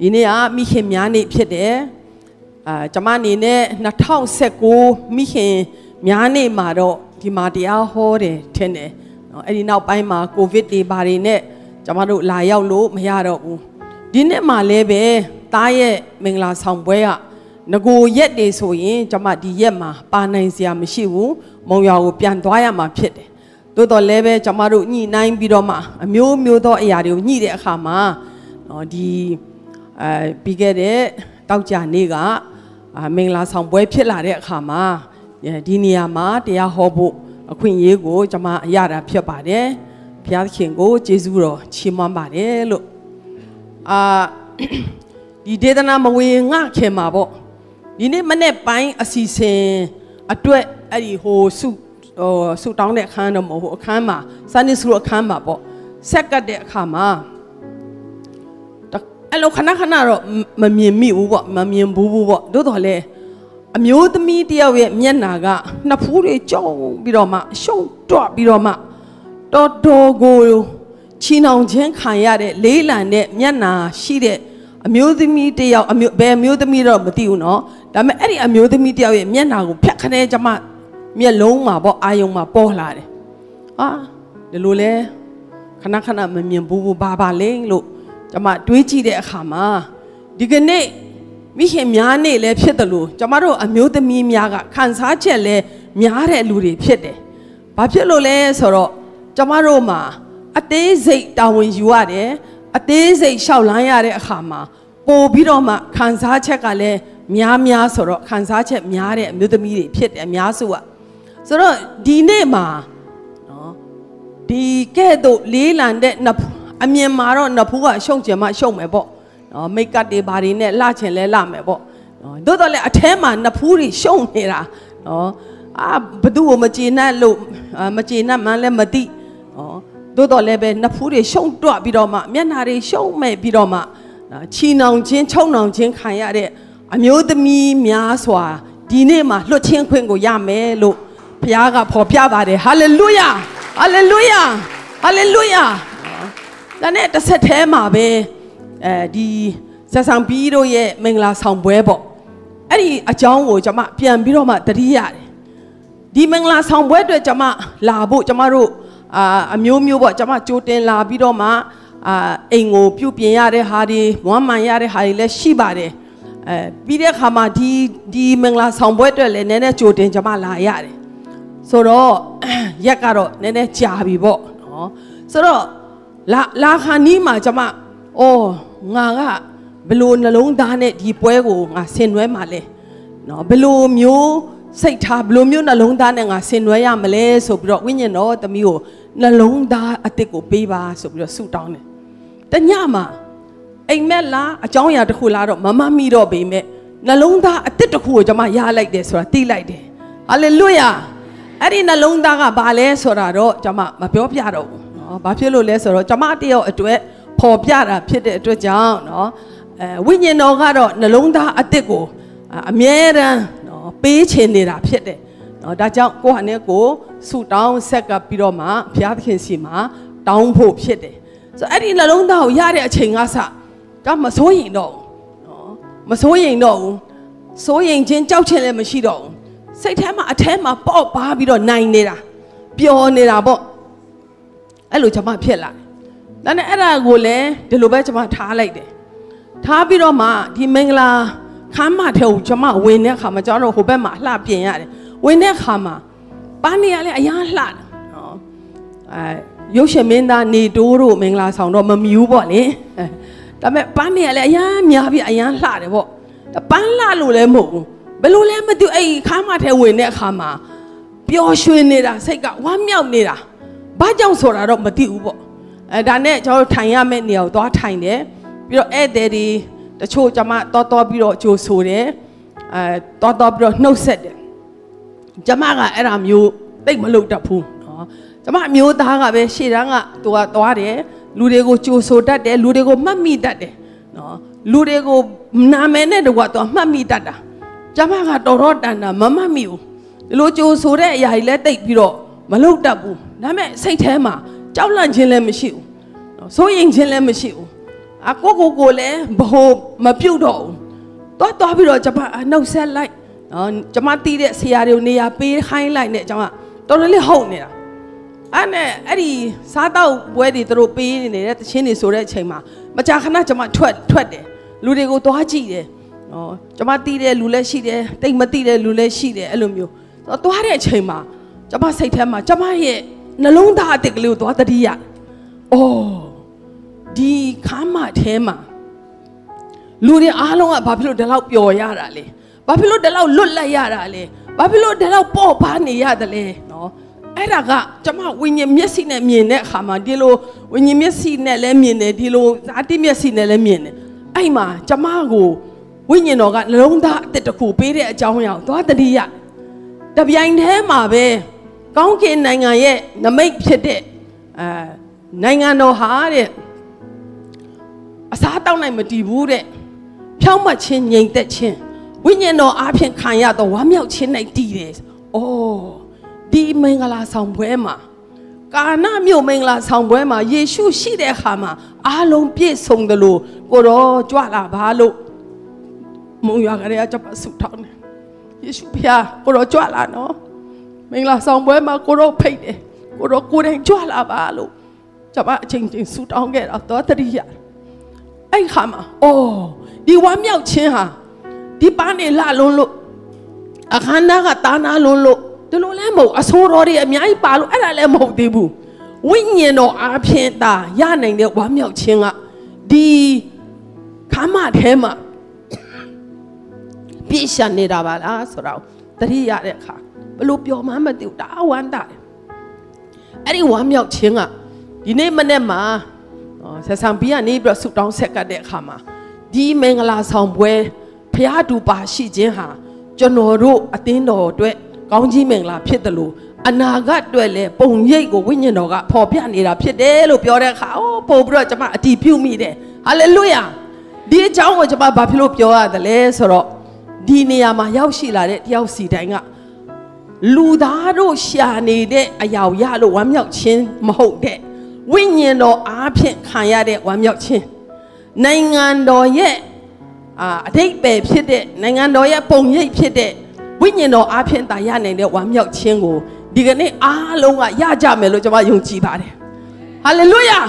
ဒီနေ့ကမိခင်များနေ့ဖြစ်တယ်အာကျမအနေနဲ့2019မိခင်များနေ့မှာတော့ဒီမှာတရားဟောတယ်ထင်တယ်နော်အဲ့ဒီနောက်ပိုင်းမှာကိုဗစ်တွေဘာတွေနဲ့ကျမတို့လာရောက်လို့မရတော့ဘူးဒီနေ့မှလည်းပဲတားရဲ့မင်္ဂလာဆောင်ပွဲကငကိုရက်တွေဆိုရင်ကျမဒီရက်မှာပါနိုင်စရာမရှိဘူးမုံရွာကိုပြန်သွားရမှာဖြစ်တယ်တိုးတော်လည်းပဲကျမတို့ညှိနှိုင်းပြီးတော့မှအမျိုးမျိုးသောအရာတွေကိုညှိတဲ့အခါမှာနော်ဒီ အဲပြီးခဲ့တဲ့တောက်ကြနေ့ကအာမင်္ဂလာဆောင်ပွဲဖြစ်လာတဲ့အခါမှာဒီနေရာမှာတရားဟောဖို့အခွင့်အရေးကိုကျွန်မရတာဖြစ်ပါတယ်ဘုရားသခင်ကိုကျေးဇူးတော်ချီးမွမ်းပါတယ်လို့အာဒီဒေသနာမဝေငှခင်မှာပေါ့ဒီနေ့မနေ့ပိုင်းအစီစဉ်အတွက်အဲ့ဒီဟိုစုဟိုစုတောင်းတဲ့အခန်းတော့မဟုတ်အခန်းမှာစနေစုအခန်းမှာပေါ့ဆက်ကတ်တဲ့အခါမှာ အဲ့လိုခဏခဏတော့မမြင်မိဘူးပေါ့မမြင်ဘူးဘူးပေါ့သို့တော်လည်းအမျိုးသမီးတယောက်ရဲ့မျက်နာကနှစ်ဖူးတွေကြောက်ပြီးတော့မှရှုံတွပြီးတော့မှတော်တော်ကိုချီနှောင်ခြင်းခံရတဲ့လေးလံတဲ့မျက်နာရှိတဲ့အမျိုးသမီးတယောက်အမျိုးဘယ်အမျိုးသမီးတော့မသိဘူးเนาะဒါပေမဲ့အဲ့ဒီအမျိုးသမီးတယောက်ရဲ့မျက်နာကိုဖြတ်ခနဲကျမမျက်လုံးမှာပေါ့အာယုံမှာပေါ်လာတယ်ဟာဒီလိုလဲခဏခဏမမြင်ဘူးဘူးဘာပါလဲလို့ ကျမတွေးကြည့်တဲ့အခါမှာဒီကနေ့မိခင်များနေလဲဖြစ်တယ်လို့ကျမတို့အမျိုးသမီးများကခံစားချက်လဲများတဲ့လူတွေဖြစ်တယ်။ဘာဖြစ်လို့လဲဆိုတော့ကျမတို့မှာအသေးစိတ်တာဝန်ယူရတယ်အသေးစိတ်ရှောက်လန်းရတဲ့အခါမှာပို့ပြီးတော့မှခံစားချက်ကလည်းများများဆိုတော့ခံစားချက်များတဲ့အမျိုးသမီးတွေဖြစ်တယ်အများစုကဆိုတော့ဒီနေ့မှာနော်ဒီကဲ့သို့လေးလံတဲ့နှစ် အမြင်မှာတော့နဖူးကရှုံချင်မှရှုံမယ်ပေါ့နော်မိတ်ကပ်တွေဘာတွေနဲ့လှချင်လဲလှမယ်ပေါ့နော်သို့တော်လည်းအထဲမှာနဖူးတွေရှုံနေတာနော်အာဘသူ့ကိုမကျေနပ်လို့မကျေနပ်မှန်းလည်းမသိနော်သို့တော်လည်းပဲနဖူးတွေရှုံတွပြီးတော့မှမျက်နှာတွေရှုံမဲ့ပြီးတော့မှချီနှောင်ခြင်းချုံနှောင်ခြင်းခံရတဲ့အမျိုးသမီးများစွာဒီနေ့မှာလွတ်ချင်းခွင့်ကိုရမယ်လို့ဘုရားကဖော်ပြပါတယ်ဟာလေလုယာဟာလေလုယာဟာလေလုယာ ဒါနဲ့တစ်ဆက်တည်းမှာပဲအဲဒီဆက်ဆောင်ပြီးတို့ရဲ့မင်္ဂလာဆောင်ပွဲပေါ့အဲ့ဒီအကြောင်းကိုကျွန်မပြန်ပြီးတော့မှတတိရတယ်ဒီမင်္ဂလာဆောင်ပွဲအတွက်ကျွန်မလာဖို့ကျွန်မတို့အာအမျိုးမျိုးပေါ့ကျွန်မကြိုတင်လာပြီးတော့မှအာအိမ်ကိုပြုပြင်ရတဲ့ဟာတွေဝမ်းမှန်ရတဲ့ဟာတွေလည်းရှိပါတယ်အဲပြီးတဲ့အခါမှာဒီဒီမင်္ဂလာဆောင်ပွဲအတွက်လည်းနည်းနည်းကြိုတင်ကျွန်မလာရတယ်ဆိုတော့ရက်ကတော့နည်းနည်းကြာပြီပေါ့နော်ဆိုတော့ လာလာခါနီးမှာကျမအော်ငါကဘလို့နှလုံးသားနဲ့ဒီပွဲကိုငါဆင်နွှဲမှာလဲနော်ဘလို့မျိုးစိတ်ထားဘလို့မျိုးနှလုံးသားနဲ့ငါဆင်နွှဲရမလဲဆိုပြီးတော့ဝိညာဉ်တော်သမီးကိုနှလုံးသားအစ်စ်ကိုပေးပါဆိုပြီးတော့ဆုတောင်းတယ်တညမှာအိမ်မက်လားအကြောင်းအရာတစ်ခုလားတော့မမမိတော့ပေမဲ့နှလုံးသားအစ်စ်တစ်ခုကိုကျွန်မရလိုက်တယ်ဆိုတာသိလိုက်တယ်ဟာလေလုယာအဲ့ဒီနှလုံးသားကဘာလဲဆိုတာတော့ကျွန်မမပြောပြတော့ဘူး နော်ဘာဖြစ်လို့လဲဆိုတော့ကျမတယောက်အတွက်ပေါ်ပြတာဖြစ်တဲ့အတွက်ကြောင့်နော်အဲဝိညာဉ်တော်ကတော့နှလုံးသားအစ်စ်ကိုအမြဲတမ်းနော်ပေးချင်နေတာဖြစ်တယ်နော်ဒါကြောင့်ကိုဟာနဲ့ကိုဆူတောင်းဆက်ကပ်ပြီးတော့မှဘုရားသခင်စီမှာတောင်းဖို့ဖြစ်တယ်ဆိုအဲ့ဒီနှလုံးသားကိုရတဲ့အချိန်ကစကမစိုးရင်တော့နော်မစိုးရင်တော့ဘူးစိုးရင်ချင်းကြောက်ချင်လည်းမရှိတော့ဘူးစိတ်ထဲမှာအထဲမှာပေါ့ပါပြီးတော့နိုင်နေတာပျော်နေတာပေါ့ အဲ့လိုကျွန်မဖြစ်လာတယ်ဒါနဲ့အဲ့ဒါကိုလည်းဒီလိုပဲကျွန်မထားလိုက်တယ်ထားပြီးတော့မှဒီမင်္ဂလာခမ်းမထဲကိုကျွန်မဝင်တဲ့အခါမှာကျွန်တော်ဟိုဘက်မှာလှပြင်ရတယ်ဝင်တဲ့အခါမှာပန်းနေရလဲအရန်လှတယ်နော်အဲရုပ်ရှင်မင်းသားနေတိုးတို့မင်္ဂလာဆောင်တော့မမြူးပေါ့လေဒါပေမဲ့ပန်းနေရလဲအရန်များပြီးအရန်လှတယ်ပေါ့ပန်းလှလို့လည်းမဟုတ်ဘူးဘယ်လိုလဲမသိအဲ့ခမ်းမထဲဝင်တဲ့အခါမှာပျော်ရွှင်နေတာစိတ်ကဝမ်းမြောက်နေတာ ဘာကြောင့်ဆိုတာတော့မသိဘူးပေါ့အဲဒါနဲ့ကျွန်တော်တို့ထိုင်ရမယ့်နေရာကိုသွားထိုင်တယ်ပြီးတော့ဧည့်သည်တွေတချို့ကျွန်မတော်တော်ပြီးတော့ကြိုဆိုတယ်အဲတော်တော်ပြီးတော့နှုတ်ဆက်တယ်ကျွန်မကအဲ့ဒါမျိုးတိတ်မလုပ်တတ်ဘူးနော်ကျွန်မအမျိုးသားကပဲရှေ့တန်းကသူကသွားတယ်လူတွေကိုကြိုဆိုတတ်တယ်လူတွေကိုမှတ်မိတတ်တယ်နော်လူတွေကိုနာမည်နဲ့တကွာသူမှတ်မိတတ်တာကျွန်မကတော်တော်တန်တာမမှတ်မိဘူးဒီလိုကြိုဆိုတဲ့အရာကြီးလည်းတိတ်ပြီးတော့မလုပ်တတ်ဘူး ဒါပေမဲ့စိတ်ထဲမှာကြောက်လန့်ခြင်းလည်းမရှိဘူးစိုးရိမ်ခြင်းလည်းမရှိဘူးအကိုကိုကိုလည်းဘ ਹੁ မပြုတ်တော့ဘူးသွားသွားပြီးတော့ကျမနှုတ်ဆက်လိုက်နော်ကျမတီးတဲ့ဆရာတွေကိုနေရာပေးခိုင်းလိုက်နဲ့ကျမတော်တော်လေးဟုတ်နေတာအဲ့နဲ့အဲ့ဒီစားတော့ပွဲတွေသူတို့ပေးနေတဲ့တချင်းတွေဆိုတဲ့အချိန်မှာမကြာခဏကျမထွက်ထွက်တယ်လူတွေကိုသွားကြည့်တယ်နော်ကျမတီးတဲ့လူလည်းရှိတယ်တိတ်မတီးတဲ့လူလည်းရှိတယ်အဲ့လိုမျိုးသွားတဲ့အချိန်မှာကျမစိတ်ထဲမှာကျမရဲ့ နှလုံးသားအစ်စ်ကလေးကိုသွားတတိယအော်ဒီခမ်းမထဲမှာလူတွေအားလုံးကဘာဖြစ်လို့ဒီလောက်ပျော်ရတာလဲဘာဖြစ်လို့ဒီလောက်လွတ်လပ်ရတာလဲဘာဖြစ်လို့ဒီလောက်ပေါ့ပါနေရတယ်လဲနော်အဲ့ဒါကကျမဝိညာဉ်မျက်စိနဲ့မြင်တဲ့အခါမှာဒီလိုဝိညာဉ်မျက်စိနဲ့လည်းမြင်တယ်ဒီလိုဇာတိမျက်စိနဲ့လည်းမြင်တယ်အဲ့မှာကျမကိုဝိညာဉ်တော်ကနှလုံးသားအစ်တစ်ခုပေးတဲ့အကြောင်းအရာကိုသွားတတိယတပြိုင်တည်းမှာပဲ ကောင်းကင်နိုင်ငံရဲ့နမိတ်ဖြစ်တဲ့အဲနိုင်ငံတော်ဟာတဲ့အစားတောက်နိုင်မတည်ဘူးတဲ့ဖြောင်းမှတ်ခြင်းငြိမ်သက်ခြင်းဝိညာဉ်တော်အားဖြင့်ခံရသောဝမ်းမြောက်ခြင်း၌တည်တယ်။အိုးဒီမင်္ဂလာဆောင်ပွဲမှာကာနာမြို့မင်္ဂလာဆောင်ပွဲမှာယေရှုရှိတဲ့အခါမှာအားလုံးပြည့်စုံတယ်လို့ကိုတော့ကြွလာပါလို့မုံရွာကလေးကကြပ်ဆုထောင်းတယ်။ယေရှုဖျားကိုတော့ကြွလာနော်။ မင်္ဂလာဆောင်ပွဲမှာကိုတော့ဖိတ်တယ်။ကိုတော့ကိုယ်တိုင်ကြွလာပါလို့ကျွန်မအချိန်ချင်းဆုတောင်းခဲ့တာတော့တတိယအဲ့ခါမှာအော်ဒီဝမ်းမြောက်ခြင်းဟာဒီပန်းနေလှလုံးလို့အခမ်းအနားကတာနာလုံးလို့ဒီလိုလဲမဟုတ်အဆိုးတော်တွေအများကြီးပါလို့အဲ့ဒါလည်းမဟုတ်သေးဘူးဝိညာဉ်တော်အားဖြင့်သာရနိုင်တဲ့ဝမ်းမြောက်ခြင်းကဒီခမ်းမထဲမှာပြည့်ရှံနေတာပါလားဆိုတော့တတိရတဲ့အခါ ဘလို့ပျော်မှန်းမသိဘူးဒါဝမ်းတာတယ်အဲ့ဒီဝမ်းမြောက်ခြင်းကဒီနေ့မနေ့မှာဆက်ဆံပြီးကနေပြီးတော့ဆူတောင်းဆက်ကတ်တဲ့အခါမှာဒီမင်္ဂလာဆောင်ပွဲဖျားတူပါရှိခြင်းဟာကျွန်တော်တို့အသင်းတော်အတွက်ကောင်းကြီးမင်္ဂလာဖြစ်တယ်လို့အနာဂတ်အတွက်လည်းပုံရိပ်ကိုဝိညာဉ်တော်ကဖော်ပြနေတာဖြစ်တယ်လို့ပြောတဲ့အခါအိုးပို့ပြီးတော့ကျွန်မအတီးပြုတ်မိတယ်ဟာလေလုယာဒီအကြောင်းကိုကျွန်မဘာဖြစ်လို့ပြောရတယ်လဲဆိုတော့ဒီနေရာမှာရောက်ရှိလာတဲ့တယောက်စီတိုင်းက လူသားတို့ရှာနေတဲ့အရာရလို့ဝမ်းမြောက်ခြင်းမဟုတ်တဲ့ဝိညာဉ်တော်အားဖြင့်ခံရတဲ့ဝမ်းမြောက်ခြင်းနိုင်ငံတော်ရဲ့အာအထိတ်ပဲဖြစ်တဲ့နိုင်ငံတော်ရဲ့ပုံရိပ်ဖြစ်တဲ့ဝိညာဉ်တော်အားဖြင့်တာရနိုင်တဲ့ဝမ်းမြောက်ခြင်းကိုဒီကနေ့အားလုံးကရကြမယ်လို့ကျွန်မယုံကြည်ပါတယ်ဟာလေလုယာ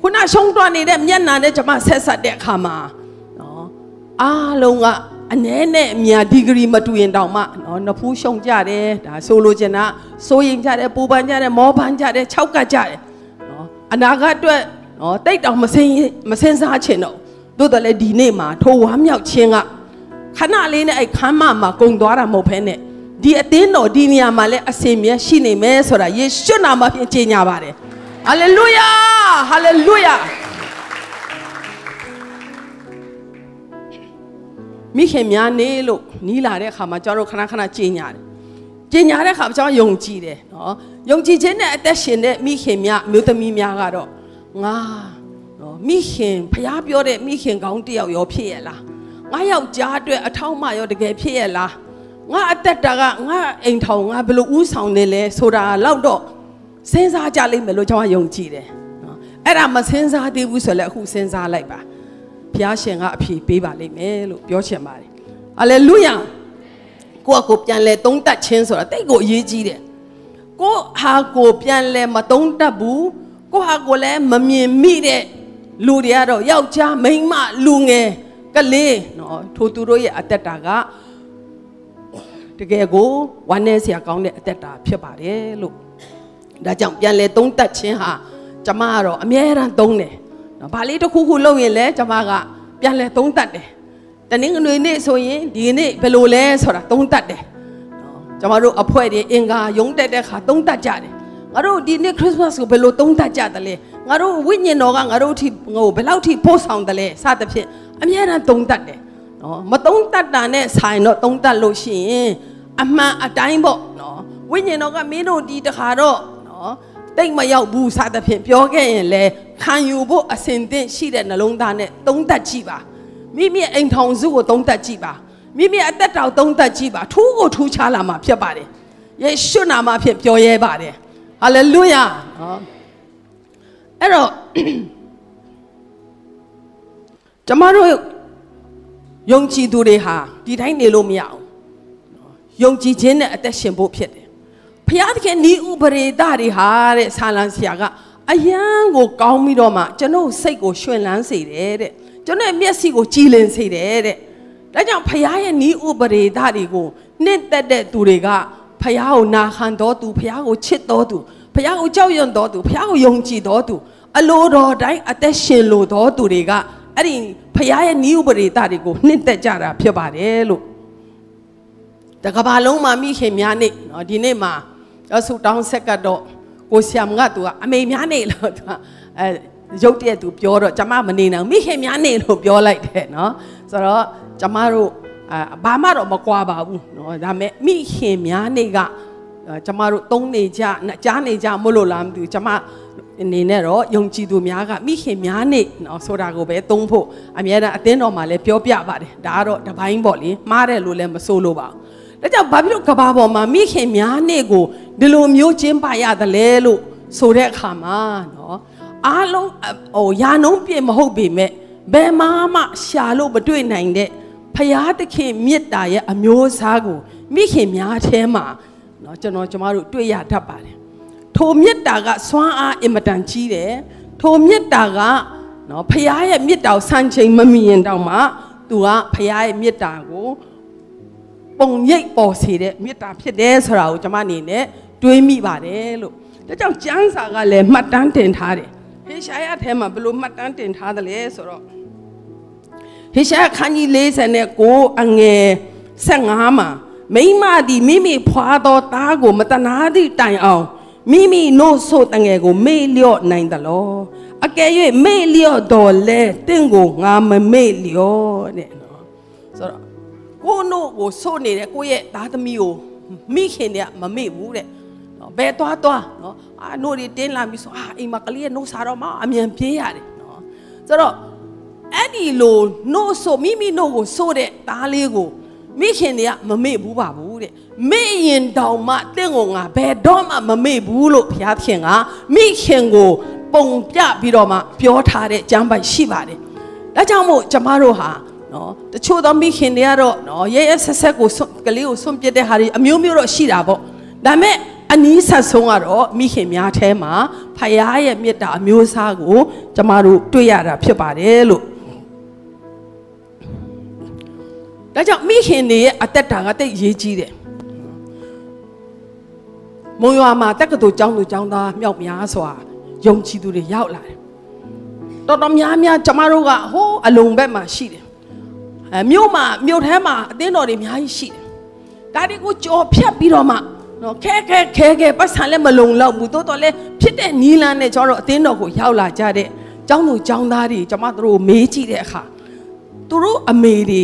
ခုနရှုံးတွနေတဲ့မျက်နာနဲ့ကျွန်မဆက်ဆက်တဲ့အခါမှာနော်အားလုံးက အနည်းနဲ့အများဒီဂရီမတူရင်တောင်မှနော်နဖူးရှုံကြတယ်ဒါဆိုလိုချင်တာစိုးရင်ကြတယ်ပူပန်ကြတယ်မောပန်ကြတယ်ခြောက်ကကြတယ်နော်အနာဂတ်အတွက်နော်တိတ်တောင်မစင်မစင်စားချင်တော့သို့တော်လည်းဒီနေ့မှာထိုဝမ်းမြောက်ခြင်းကခဏလေးနဲ့အဲ့ခမ်းမမှာကုံသွားတာမဟုတ်ဘဲနဲ့ဒီအသင်းတော်ဒီနေရာမှာလည်းအစင်မြဲရှိနေမယ်ဆိုတာယေရှုနာမဖြင့်ကြေညာပါတယ်ဟာလေလုယာဟာလေလုယာ မိခင်များနေလို့နီးလာတဲ့အခါမှာကျွန်တော်ခဏခဏကြေညာတယ်ကြေညာတဲ့အခါကျွန်တော်ယုံကြည်တယ်နော်ယုံကြည်ခြင်းနဲ့အသက်ရှင်တဲ့မိခင်များမျိုးသမီးများကတော့ငါနော်မိခင်ဖျားပြောတဲ့မိခင်ကောင်းတယောက်ရောဖြစ်ရလားငါယောက်ျားအတွက်အထောက်မရောတကယ်ဖြစ်ရလားငါအသက်တာကငါအိမ်ထောင်ငါဘယ်လိုဥဆောင်နေလဲဆိုတာတော့တော့စဉ်းစားကြလိမ့်မယ်လို့ကျွန်တော်ယုံကြည်တယ်နော်အဲ့ဒါမစဉ်းစားသေးဘူးဆိုလည်းအခုစဉ်းစားလိုက်ပါ ဘုရားရှင်ကအဖြေပေးပါလိမ့်မယ်လို့ပြောချင်ပါတယ်ဟာလေလုယာကိုယ့်ကိုပြန်လဲသုံးတတ်ခြင်းဆိုတာတိတ်ကိုအရေးကြီးတယ်ကိုယ့်ဟာကိုပြန်လဲမသုံးတတ်ဘူးကိုဟာကိုလည်းမမြင်မိတဲ့လူတွေကတော့ယောက်ျားမိန်းမလူငယ်ကလေးနော်ထိုသူတို့ရဲ့အသက်တာကတကယ်ကိုဝမ်းနည်းစရာကောင်းတဲ့အသက်တာဖြစ်ပါတယ်လို့ဒါကြောင့်ပြန်လဲသုံးသက်ခြင်းဟာကျမကတော့အမြဲတမ်းသုံးတယ် နော်ဗာလေးတစ်ခုခုလုပ်ရင်လည်းကျမကပြန်လဲသုံးသက်တယ်တနင်္ဂနွေနေ့ဆိုရင်ဒီနေ့ဘယ်လိုလဲဆိုတာသုံးသက်တယ်နော်ကျမတို့အဖွဲ့တွေအင်္ဂါယုံတက်တဲ့ခါသုံးသက်ကြတယ်ငါတို့ဒီနေ့ခရစ်စမတ်ကိုဘယ်လိုသုံးသပ်ကြသလဲငါတို့ဝိညာဉ်တော်ကငါတို့ထိဟိုဘယ်လောက်ထိပို့ဆောင်တယ်လဲစသဖြင့်အများအားသုံးသပ်တယ်နော်မသုံးသပ်တာနဲ့ဆိုင်တော့သုံးသပ်လို့ရှိရင်အမှန်အတိုင်းပေါ့နော်ဝိညာဉ်တော်ကမင်းတို့ဒီတခါတော့နော် တိတ်မရောက်ဘူးစသဖြင့်ပြောခဲ့ရင်လေခံယူဖို့အစဉ်သင့်ရှိတဲ့နှလုံးသားနဲ့သုံးသပ်ကြည့်ပါမိမိအိမ်ထောင်စုကိုသုံးသပ်ကြည့်ပါမိမိအသက်တော်သုံးသပ်ကြည့်ပါထူးကိုထူးခြားလာမှာဖြစ်ပါတယ်ယေရှုနာမဖြင့်ပြောရဲပါတယ်ဟာလေလုယာနော်အဲ့တော့ကျမတို့ယုံကြည်သူတွေဟာဒီတိုင်းနေလို့မရအောင်ယုံကြည်ခြင်းနဲ့အသက်ရှင်ဖို့ဖြစ်တယ် ဖျားသခင်ဤဥပရိသတွေဟာတဲ့ဆာလံဆရာကအယံကိုကောင်းပြီးတော့မှကျွန်တော်စိတ်ကိုရှင်လန်းစေတယ်တဲ့ကျွန်တော်မျက်စိကိုကြည်လင်စေတယ်တဲ့ဒါကြောင့်ဖျားရဲ့ဤဥပရိသတွေကိုနှစ်သက်တဲ့သူတွေကဖျားကိုနာခံတော်သူဖျားကိုချစ်တော်သူဖျားကိုကြောက်ရွံ့တော်သူဖျားကိုယုံကြည်တော်သူအလိုတော်တိုင်းအသက်ရှင်လို့တော်သူတွေကအဲ့ဒီဖခင်ရဲ့နိဥပရိသတွေကိုနှစ်သက်ကြတာဖြစ်ပါတယ်လို့တကဘာလုံးမှာမိခင်များနေเนาะဒီနေ့မှာ အဆူတောင်းဆက်ကတော့ကိုဆီယမ်ကသူကအမေများနေလို့သူကအဲရုပ်တရက်သူပြောတော့ကျမမနေနိုင်မိခင်များနေလို့ပြောလိုက်တယ်နော်ဆိုတော့ကျမတို့အာဘာမှတော့မကွာပါဘူးနော်ဒါမဲ့မိခင်များနေကကျမတို့သုံးနေကြကြားနေကြမလို့လားမသိဘူးကျမအနေနဲ့တော့ယုံကြည်သူများကမိခင်များနေနော်ဆိုတာကိုပဲသုံးဖို့အများအားအသင်းတော်မှာလည်းပြောပြပါတယ်ဒါကတော့တပိုင်းပေါ့လေမှားတယ်လို့လည်းမဆိုးလို့ပါဘူး ဒါကြောင့်ဘာဖြစ်လို့ကဘာပေါ်မှာမိခင်များနေကိုဒီလိုမျိုးကျင်းပရသလဲလို့ဆိုတဲ့အခါမှာနော်အားလုံးဟိုယာနှုံးပြည့်မဟုတ်ပေမဲ့ဘယ်မှမှရှာလို့မတွေ့နိုင်တဲ့ဖရာသခင်မေတ္တာရဲ့အမျိုးအစားကိုမိခင်များထဲမှာเนาะကျွန်တော်ကျမတို့တွေ့ရတတ်ပါတယ်ထိုမေတ္တာကစွမ်းအားအင်မတန်ကြီးတယ်ထိုမေတ္တာကနော်ဖခင်ရဲ့မေတ္တာကိုစံချိန်မမီရင်တောင်မှသူကဖခင်ရဲ့မေတ္တာကို ပုံရိပ်ပေါ်စေတဲ့မေတ္တာဖြစ်တယ်ဆိုတာကိုကျွန်မအနေနဲ့တွေးမိပါတယ်လို့ဒါကြောင့်ကျမ်းစာကလည်းမှတ်တမ်းတင်ထားတယ်ဟေရှာယထဲမှာဘယ်လိုမှတ်တမ်းတင်ထားသလဲဆိုတော့ဟေရှာယခန်းကြီး49အငယ်15မှာမိမသည်မိမိဖွာသောသားကိုမတနာသည့်တိုင်အောင်မိမိနို့ဆိုတငယ်ကိုမေ့လျော့နိုင်သလောအကယ်၍မေ့လျော့တော်လဲတင့်ကိုငါမမေ့လျော့တဲ့နော်ဆိုတော့ ကိုနို့ကိုဆိုနေတဲ့ကိုရဲ့သားသမီးကိုမိခင်တွေကမမေ့ဘူးတဲ့နော်ဘယ်သွားသွားနော်အာနို့တွေတင်းလာပြီဆိုအာအိမ်မှာကလေးရဲ့နို့စားတော့မှအမြန်ပြေးရတယ်နော်ဆိုတော့အဲ့ဒီလိုနို့ဆိုမိမိနို့ကိုဆိုတဲ့သားလေးကိုမိခင်တွေကမမေ့ဘူးပါဘူးတဲ့မေ့ရင်တောင်မှတင့်ကိုငါဘယ်တော့မှမမေ့ဘူးလို့ဘုရားခင်ကမိခင်ကိုပုံပြပြီးတော့မှပြောထားတဲ့ကျမ်းပိုက်ရှိပါတယ်ဒါကြောင့်မို့ကျမတို့ဟာ နော်တချို့သောမိခင်တွေကတော့နော်ရဲရဲဆက်ဆက်ကိုကလေးကိုဆွန့်ပစ်တဲ့ဟာတွေအမျိုးမျိုးတော့ရှိတာပေါ့ဒါမဲ့အနည်းဆက်ဆုံးကတော့မိခင်များထဲမှာဖခင်ရဲ့မေတ္တာအမျိုးအစားကိုကျမတို့တွေ့ရတာဖြစ်ပါတယ်လို့ဒါကြောင့်မိခင်တွေရဲ့အသက်တာကတိတ်ရေးကြီးတယ်မုံရွာမှာတက္ကသိုလ်ကျောင်းသူကျောင်းသားမြောက်များစွာယုံကြည်သူတွေရောက်လာတယ်တော်တော်များများကျမတို့ကဟိုးအလုံဘက်မှာရှိတယ် အဲမြို့မှာမြို့ထဲမှာအသင်းတော်တွေအများကြီးရှိတယ်ဒါတွေကိုကြော်ဖြတ်ပြီးတော့မှနော်ခဲခဲခဲခဲပတ်စံလည်းမလုံလောက်ဘူးတိုးတော်လည်းဖြစ်တဲ့နီလန်းနဲ့ကျွန်တော်တို့အသင်းတော်ကိုရောက်လာကြတဲ့ကျောင်းသူကျောင်းသားတွေကျမတို့မေးကြည့်တဲ့အခါသူတို့အမေတွေ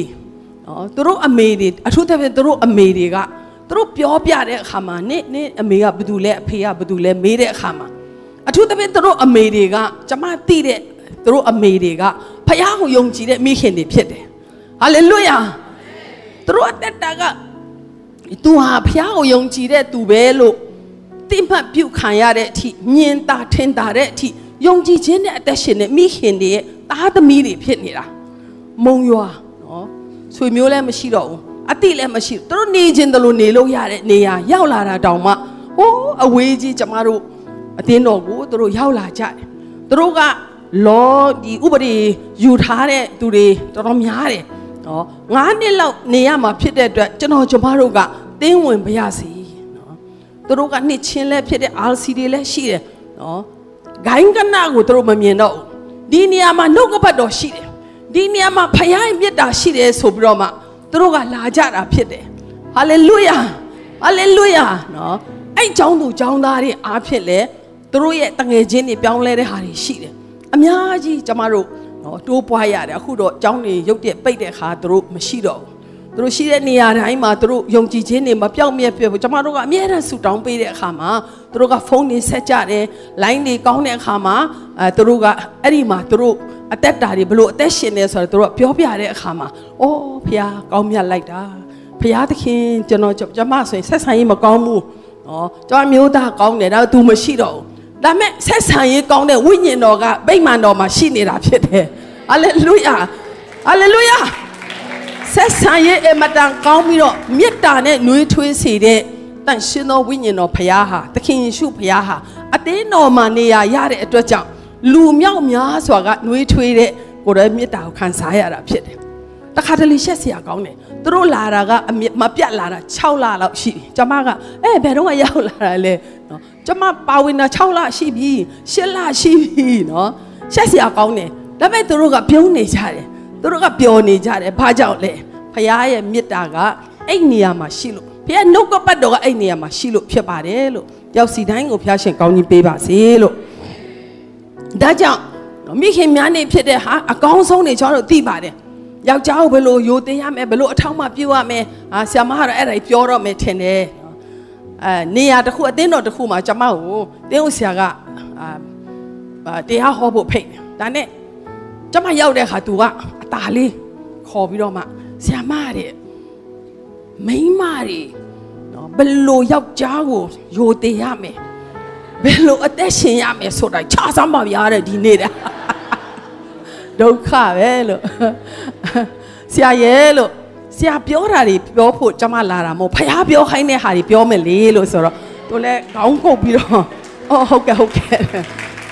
နော်သူတို့အမေတွေအထူးသဖြင့်သူတို့အမေတွေကသူတို့ပြောပြတဲ့အခါမှာနင့်နင့်အမေကဘာတူလဲအဖေကဘာတူလဲမေးတဲ့အခါမှာအထူးသဖြင့်သူတို့အမေတွေကကျမသိတဲ့သူတို့အမေတွေကဖခင်ကိုယုံကြည်တဲ့မိခင်တွေဖြစ်တယ် ဟာလေလုယာသူတို့အသက်တာကသူဟာဖခင်ကိုယုံကြည်တဲ့သူပဲလို့တိမှတ်ပြုခံရတဲ့အထိညင်တာထင်တာတဲ့အထိယုံကြည်ခြင်းနဲ့အသက်ရှင်တဲ့မိခင်တွေရဲ့သားသမီးတွေဖြစ်နေတာမုံရွာနော်ဆွေမျိုးလည်းမရှိတော့ဘူးအတိလည်းမရှိဘူးသူတို့နေခြင်းတလို့နေလို့ရတဲ့နေရာရောက်လာတာတောင်မှဟိုးအဝေးကြီးကျမတို့အတင်းတော်ကိုသူတို့ရောက်လာကြတယ်သူတို့ကလောဒီဥပဒေယူထားတဲ့သူတွေတော်တော်များတယ် နော်9နှစ်လောက်နေရမှာဖြစ်တဲ့အတွက်ကျွန်တော်ကျမတို့ကတင်းဝင်ပါရစေနော်သူတို့ကနှစ်ချင်းလဲဖြစ်တဲ့ RC တွေလဲရှိတယ်နော်ဂိုင်းကနာကိုသူတို့မမြင်တော့ဒီနေရာမှာနှုတ်ကပတ်တော်ရှိတယ်ဒီနေရာမှာဖယားမြတ်တာရှိတယ်ဆိုပြီးတော့မှသူတို့ကလာကြတာဖြစ်တယ်ဟာလေလုယာဟာလေလုယာနော်အဲ့ကျောင်းသူကျောင်းသားတွေအားဖြင့်လဲသူတို့ရဲ့တငယ်ချင်းတွေပြောင်းလဲတဲ့ဟာတွေရှိတယ်အများကြီးကျမတို့ နော်တိုးပွားရတယ်အခုတော့ကျောင်းတွေရုတ်တရက်ပိတ်တဲ့ခါသူတို့မရှိတော့ဘူးသူတို့ရှိတဲ့နေရာတိုင်းမှာသူတို့ယုံကြည်ခြင်းတွေမပြောက်မြက်ပြဘူးကျွန်မတို့ကအမြဲတမ်းဆူတောင်းပေးတဲ့အခါမှာသူတို့ကဖုန်းတွေဆက်ကြတယ်လိုင်းတွေကောင်းတဲ့အခါမှာအဲသူတို့ကအဲ့ဒီမှာသူတို့အသက်တာတွေဘလို့အသက်ရှင်နေဆိုတော့သူတို့ကပြောပြတဲ့အခါမှာအော်ဖះကောင်းမြတ်လိုက်တာဖះသခင်ကျွန်တော်ကျွန်မဆိုရင်ဆက်ဆံရေးမကောင်းဘူးနော်ကျွန်မမျိုးသားကောင်းတယ်ဒါသူမရှိတော့ဘူး ဒါမဲ့ဆက်ဆံရေးကောင်းတဲ့ဝိညာဉ်တော်ကဗိမာန်တော်မှာရှိနေတာဖြစ်တယ်ဟာလေလုယာဟာလေလုယာဆက်ဆံရေးအမတန်ကောင်းပြီးတော့မေတ္တာနဲ့နှွေးထွေးစေတဲ့တန်ရှင်သောဝိညာဉ်တော်ဖခင်ဟာသခင်ယေရှုဖခင်ဟာအသင်းတော်မှာနေရာရတဲ့အတွက်ကြောင့်လူမြောက်များစွာကနှွေးထွေးတဲ့ကိုယ်တော်မေတ္တာကိုခံစားရတာဖြစ်တယ်တခါတလေရှက်စရာကောင်းတယ်သူတို့လာတာကအမြမပြတ်လာတာ6လလောက်ရှိပြီကျမကအဲဘယ်တော့မှရောက်လာတာလဲနော် ကျမပါဝင်တာ6လရှိပြီ10လရှိပြီနော်ရှက်စရာကောင်းတယ်ဒါပေမဲ့သူတို့ကပြုံးနေကြတယ်သူတို့ကပျော်နေကြတယ်ဘာကြောင့်လဲဖခင်ရဲ့မေတ္တာကအဲ့နေရာမှာရှိလို့ဖခင်နှုတ်ကပတ်တော်ကအဲ့နေရာမှာရှိလို့ဖြစ်ပါတယ်လို့ရောက်စီတိုင်းကိုဖခင်ရှင်ကောင်းကြီးပေးပါစေလို့ဒါကြောင့်မိခင်များနေဖြစ်တဲ့ဟာအကောင်းဆုံးနေကျွန်တော်တို့သိပါတယ်ယောက်ျားကိုဘယ်လိုယိုသေးရမယ်ဘယ်လိုအထောက်မှပြုရမယ်အာဆရာမကတော့အဲ့ဒါပြောတော့မယ်ထင်တယ် အဲနေရာတစ်ခုအတင်းတော်တစ်ခုမှာကျွန်မကိုတင်းဦးဆရာကအာတရားဟောဖို့ဖိတ်တယ်ဒါနဲ့ကျွန်မရောက်တဲ့အခါ तू ကအตาလေးခေါ်ပြီးတော့မှဆရာမတဲ့မိန်းမတွေနော်ဘယ်လိုယောက်ျားကိုယိုသေးရမယ်ဘယ်လိုအသက်ရှင်ရမယ်ဆိုတာခြားစမ်းပါဗျာတဲ့ဒီနေ့တဲ့ဒုက္ခပဲလို့ဆရာရဲ့လို့ ဆရာပြောတာတွေပြောဖို့ကျွန်မလာတာမဟုတ်ဖះပြောခိုင်းတဲ့ဟာတွေပြောမယ်လေလို့ဆိုတော့သူလည်းခေါင်းကုတ်ပြီးတော့အော်ဟုတ်ကဲ့ဟုတ်ကဲ့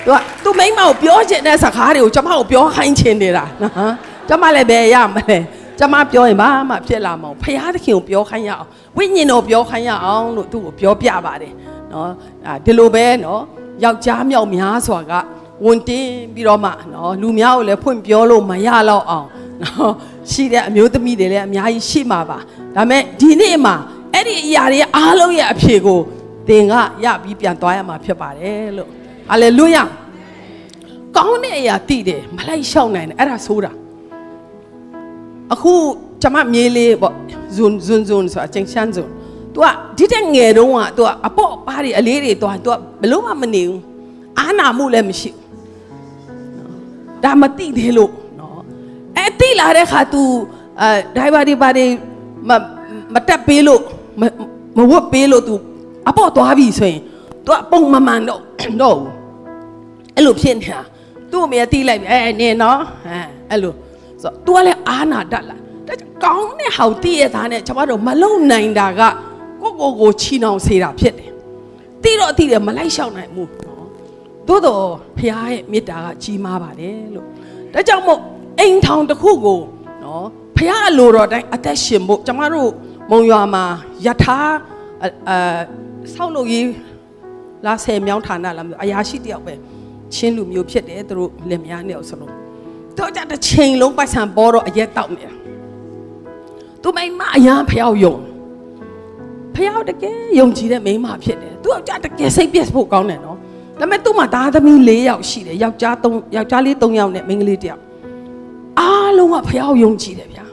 သူကသူမိမကိုပြောချင်တဲ့စကားတွေကိုကျွန်မကိုပြောခိုင်းချင်နေတာနော်ကျွန်မလည်းပဲရမလဲကျွန်မပြောရင်ဘာမှဖြစ်လာမအောင်ဖះသခင်ကိုပြောခိုင်းရအောင်ဝိညာဉ်တော်ပြောခိုင်းရအောင်လို့သူ့ကိုပြောပြပါတယ်နော်ဒီလိုပဲနော်ယောက်ျားမြောက်များစွာကဝန်တင်းပြီးတော့မှနော်လူများကိုလည်းဖွင့်ပြောလို့မရတော့အောင် နော်ရှိတဲ့အမျိုးသမီးတွေလည်းအများကြီးရှိမှာပါဒါပေမဲ့ဒီနေ့မှာအဲ့ဒီအရာတွေအားလုံးရဲ့အဖြေကိုသင်ကရပြီးပြန်သွားရမှာဖြစ်ပါတယ်လို့ဟာလေလုယာကောင်းတဲ့အရာတည်တယ်မလိုက်ရှောက်နိုင်တယ်အဲ့ဒါဆိုတာအခုကျွန်မမြေးလေးပေါ့ဇွန်ဇွန်ဇွန်ဆိုတာကျင်းချန်ဇွန် तू ကဒီတဲ့ငယ်တုန်းက तू ကအပေါ့ပါးတွေအလေးတွေသွား तू ကဘလို့မှမနေဘူးအာနာမှုလည်းမရှိဘူးဒါမတိသေးလို့နော် အဲတိလာတဲ့ခါ तू အဲဒိုင်ဘာဒီဘာဒီမမတက်ပေးလို့မဝတ်ပေးလို့ तू အပေါ့သွားပြီဆိုရင် तू ကပုံမမှန်တော့တော့ဘူးအဲ့လိုဖြစ်နေတာသူ့အမေတိလိုက်ပြီအဲနင်နော်အဲအဲ့လိုဆိုတော့ तू ကလည်းအာနာတတ်လာဒါကောင်းတဲ့ဟောက်တည့်ရသားနဲ့ကျွန်တော်တို့မလုံနိုင်တာကကိုကိုကိုချီနှောင်စေတာဖြစ်တယ်တိတော့တိတယ်မလိုက်လျှောက်နိုင်ဘူးနော်သို့တော့ဖခင်ရဲ့မေတ္တာကကြီးမားပါတယ်လို့ဒါကြောင့်မို့ အိမ်ထောင်တစ်ခုကိုနော်ဖခင်အလိုတော်တိုင်းအသက်ရှင်ဖို့ကျွန်တော်တို့မုံရွာမှာယထာအဲဆောက်လုပ်ရေးလာဆယ်မြောင်းဌာနလာအရာရှိတယောက်ပဲချင်းလူမျိုးဖြစ်တယ်သူတို့လက်များနဲ့ဆိုလို့တော့ကြတဲ့ချိန်လုံးပိုက်ဆံပေါ်တော့အရက်တောက်နေတာသူမိမအရန်ဖျောက်ယုံဖျောက်တကယ်ယုံကြည်တဲ့မိန်းမဖြစ်တယ်သူကတကယ်စိတ်ပြက်ဖို့ကောင်းတယ်နော်ဒါပေမဲ့သူ့မှာသားသမီး၄ယောက်ရှိတယ်ယောက်ျား၃ယောက်ျားလေး၃ယောက်နဲ့မိန်းကလေး၁ယောက် အားလုံးကဖျောက်ယုံကြည်တယ်ဗျာ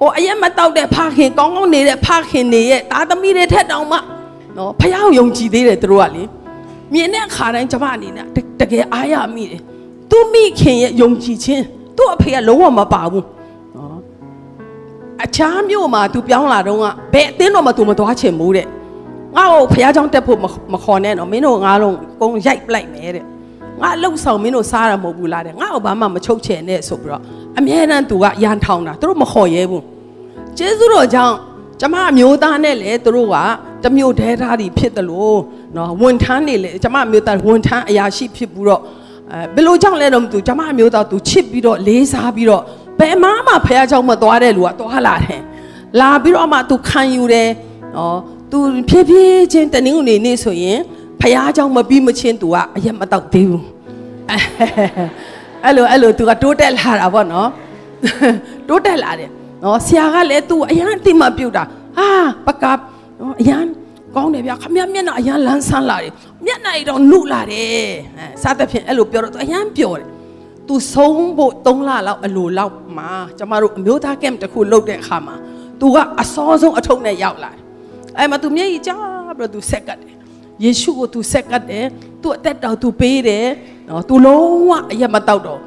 ဟိုအရက်မတောက်တဲ့ဖခင်ကောင်းကောင်းနေတဲ့ဖခင်တွေရဲ့သားသမီးတွေထက်တောင်မှနော်ဖျောက်ယုံကြည်သေးတယ်သူတို့ကလေမြင်တဲ့အခါတိုင်းကျမအနေနဲ့တကယ်အားရမိတယ်သူမိခင်ရဲ့ယုံကြည်ခြင်းသူ့အဖေကလုံးဝမပါဘူးနော်အခြားမြို့မှာ तू ပြောင်းလာတော့ကဘယ်အသင်းတော်မှာ तू မသွားချင်ဘူးတဲ့ငါ့ကိုဖះเจ้าတက်ဖို့မခေါ်နဲ့နော်မင်းတို့ငါလုံးကုန်းရိုက်ပလိုက်မယ်တဲ့ ငါလှုပ်ဆောင်မင်းတို့စားရမဟုတ်ဘူးလားတဲ့ငါ့ကိုဘာမှမချုပ်ချယ်နဲ့ဆိုပြီးတော့အမြဲတမ်း तू ကရန်ထောင်တာသူတို့မခေါ်ရဲဘူးကျေးဇူးတော်ကြောင့်ကျမအမျိုးသားနဲ့လေသူတို့ကတမျိုးဒဲသားတွေဖြစ်တယ်လို့နော်ဝန်ထမ်းတွေလေကျမအမျိုးသားဝန်ထမ်းအရာရှိဖြစ်ပြီးတော့အဲဘယ်လိုကြောင့်လဲတော့မသိဘူးကျမအမျိုးသားသူချစ်ပြီးတော့လေးစားပြီးတော့ဘယ်မှမဖះเจ้าမသွားတဲ့လူကသွားလာတယ်လာပြီးတော့မှသူခံယူတယ်နော်သူဖြည်းဖြည်းချင်းတနင်္ဂနွေနေ့ဆိုရင် ဖះเจ้าမပြီးမချင်းသူကအရက်မတော့သေးဘူးအဲ့လိုအဲ့လိုသူကတိုးတက်လာတာပေါ့နော်တိုးတက်လာတယ်နော်ဆရာကလည်းသူ့အရန်တိမပြုတ်တာဟာပကပ်နော်အရန်ကောင်းတယ်ဗျာခမမျက်နှာအရန်လန်းဆန်းလာတယ်မျက်နှာရတော့နုလာတယ်အဲစားတဲ့ဖြင့်အဲ့လိုပြောတော့သူအရန်ပြောတယ်သူဆုံးဖို့3လလောက်အလိုလောက်မှာကျမတို့အမျိုးသားကမ်တစ်ခုလုပ်တဲ့အခါမှာသူကအစောဆုံးအထုပ်နဲ့ရောက်လာတယ်အဲ့မှာသူမျက်ရည်ကျပြီးတော့သူဆက်ကတ်တယ် ယေရှုကို तू ဆက်ကပ်တယ်သူအသက်တော် तू ပေးတယ်နော် तू လုံးဝအရက်မတောက်တော့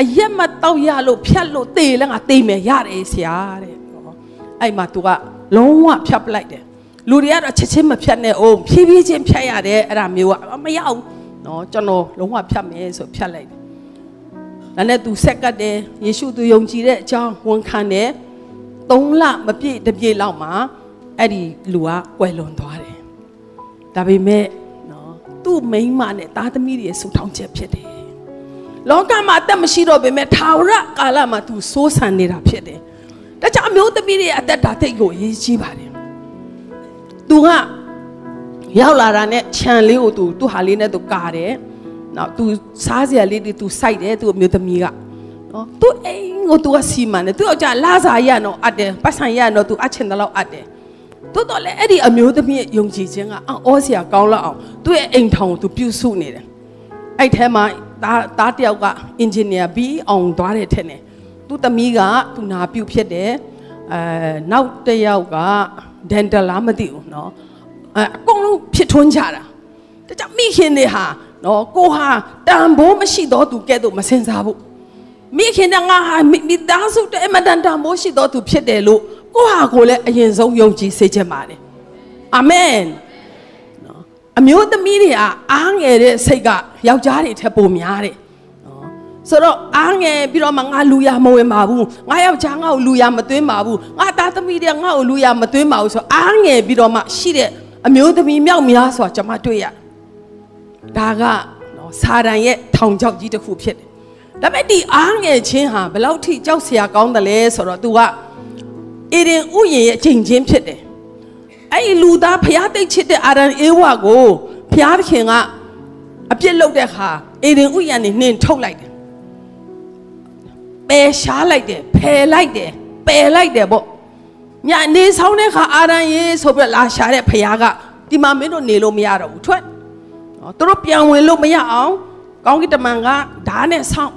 အရက်မတောက်ရလို့ဖြတ်လို့တေလဲငါတေမယ်ရတယ်ဆရာတဲ့အဲ့မှာ तू ကလုံးဝဖြတ်ပလိုက်တယ်လူတွေကတော့ချက်ချင်းမဖြတ်နဲ့အောင်ဖြည်းဖြည်းချင်းဖြတ်ရတယ်အဲ့ဒါမျိုးကမရဘူးနော်ကျွန်တော်လုံးဝဖြတ်မယ်ဆိုဖြတ်လိုက်တယ်ဒါနဲ့ तू ဆက်ကပ်တယ်ယေရှု तू ယုံကြည်တဲ့အကြောင်းဝန်ခံတယ်၃လမပြည့်တပြည့်လောက်မှာအဲ့ဒီလူကကွယ်လွန်သွားတယ် ဒါပေမဲ့နော်သူ့မိန်းမနဲ့သားသမီးတွေဆူထောင်ချက်ဖြစ်တယ်လောကမှာအသက်မရှိတော့ပေမဲ့ထာဝရကာလမှာသူစိုးစံနေတာဖြစ်တယ်ဒါကြောင့်အမျိုးသမီးတွေအသက်တာတိတ်ကိုအရေးကြီးပါတယ်သူကရောက်လာတာနဲ့ခြံလေးကိုသူသူ့ဟာလေးနဲ့သူကာတယ်နောက်သူစားစရာလေးတွေသူစိုက်တယ်သူ့အမျိုးသမီးကနော်သူအိမ်ကိုသူကစီမံတယ်သူကကြာလာစားရနော်အတ်တယ်ပတ်ဆိုင်ရနော်သူအချင်တယ်လို့အတ်တယ် တိုးတော့လေအဲ့ဒီအမျိုးသမီးရဲ့ယုံကြည်ခြင်းကအော်စရာကောင်းလောက်အောင်သူ့ရဲ့အိမ်ထောင်ကိုသူပြုစုနေတယ်အဲ့ထဲမှာသားသားတယောက်ကအင်ဂျင်နီယာပြီးအောင်သွားတယ်ထင်တယ်သူ့သမီးကသူနာပြုတ်ဖြစ်တယ်အဲနောက်တစ်ယောက်ကဒန်တလာမသိဘူးเนาะအဲအကုန်လုံးဖြစ်ထွန်းကြတာဒါကြောင့်မိခင်တွေဟာနော်ကိုဟာတန်ဖိုးမရှိတော့သူကဲ့သို့မစင်စားဘူးမိခင်ကငါဟာမိသားစုတဲ့အမတန်တန်ဖိုးရှိတော့သူဖြစ်တယ်လို့ ကိုဟာကိုလည်းအရင်ဆုံးယုံကြည်စေချင်ပါတယ်အာမင်နော်အမျိုးသမီးတွေကအားငယ်တဲ့စိတ်ကယောက်ျားတွေထက်ပိုများတယ်နော်ဆိုတော့အားငယ်ပြီးတော့မှငါလူရမဝင်ပါဘူးငါယောက်ျားငါ့ကိုလူရမသွင်းပါဘူးငါသားသမီးတွေငါ့ကိုလူရမသွင်းပါဘူးဆိုအားငယ်ပြီးတော့မှရှိတဲ့အမျိုးသမီးမြောက်များဆိုတာကျွန်မတွေ့ရတယ်ဒါကနော်စာတန်ရဲ့ထောင်ချောက်ကြီးတစ်ခုဖြစ်တယ်။ဒါပေမဲ့ဒီအားငယ်ချင်းဟာဘယ်လောက်ထိကြောက်စရာကောင်းတယ်လဲဆိုတော့ तू က အေဒင်ဥယျာဉ်ရဲ့အချိန်ချင်းဖြစ်တယ်။အဲ့ဒီလူသားဖျားတိတ်ချစ်တဲ့အာရန်အေဝါကိုဖျားသခင်ကအပြစ်လုပ်တဲ့ခါအေဒင်ဥယျာဉ်နေနှင်ထုတ်လိုက်တယ်။ပယ်ရှားလိုက်တယ်ဖယ်လိုက်တယ်ပယ်လိုက်တယ်ပေါ့။ညနေဆောင်တဲ့ခါအာရန်ရေဆိုပြီးလာရှာတဲ့ဖျားကဒီမှာမင်းတို့နေလို့မရတော့ဘူးထွက်။နော်သူတို့ပြန်ဝင်လို့မရအောင်ကောင်းကင်တမန်ကဓာတ်နဲ့ဆောင်း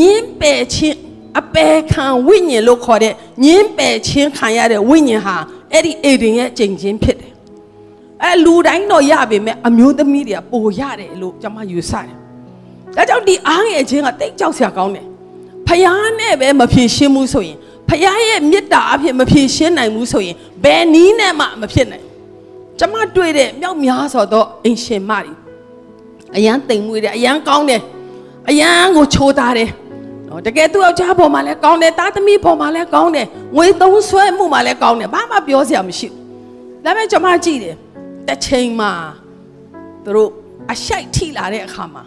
ညင်းပယ်ခြင်း အပယ်ခံဝိညာဉ်လို့ခေါ်တဲ့ညင်းပယ်ခြင်းခံရတဲ့ဝိညာဉ်ဟာအဲ့ဒီအေဒင်ရဲ့ကြိမ်ချင်းဖြစ်တယ်အဲလူတိုင်းတော့ရပေမဲ့အမျိုးသမီးတွေကပိုရတယ်လို့ကျွန်မယူဆတယ်ဒါကြောင့်ဒီအားငယ်ခြင်းကတိတ်ကြောက်စရာကောင်းတယ်ဖယားနဲ့ပဲမဖြေရှင်းဘူးဆိုရင်ဖယားရဲ့မေတ္တာအဖြစ်မဖြေရှင်းနိုင်ဘူးဆိုရင်ဘယ်နည်းနဲ့မှမဖြစ်နိုင်ကျမတွေ့တဲ့မြောက်များဆိုတော့အင်ရှင်မတွေအရန်တိမ်မွေးတယ်အရန်ကောင်းတယ်အရန်ကိုချိုးသားတယ် နော်တကယ်သူ့ယောက်ျားပေါ်မှာလည်းကောင်းတယ်တာသမီပေါ်မှာလည်းကောင်းတယ်ငွေသုံးဆွဲမှုမှာလည်းကောင်းတယ်ဘာမှပြောစရာမရှိဘူးဒါပေမဲ့ကျမကြည့်တယ်တစ်ချိန်မှာသူတို့အရှိုက်ထိလာတဲ့အခါမှာ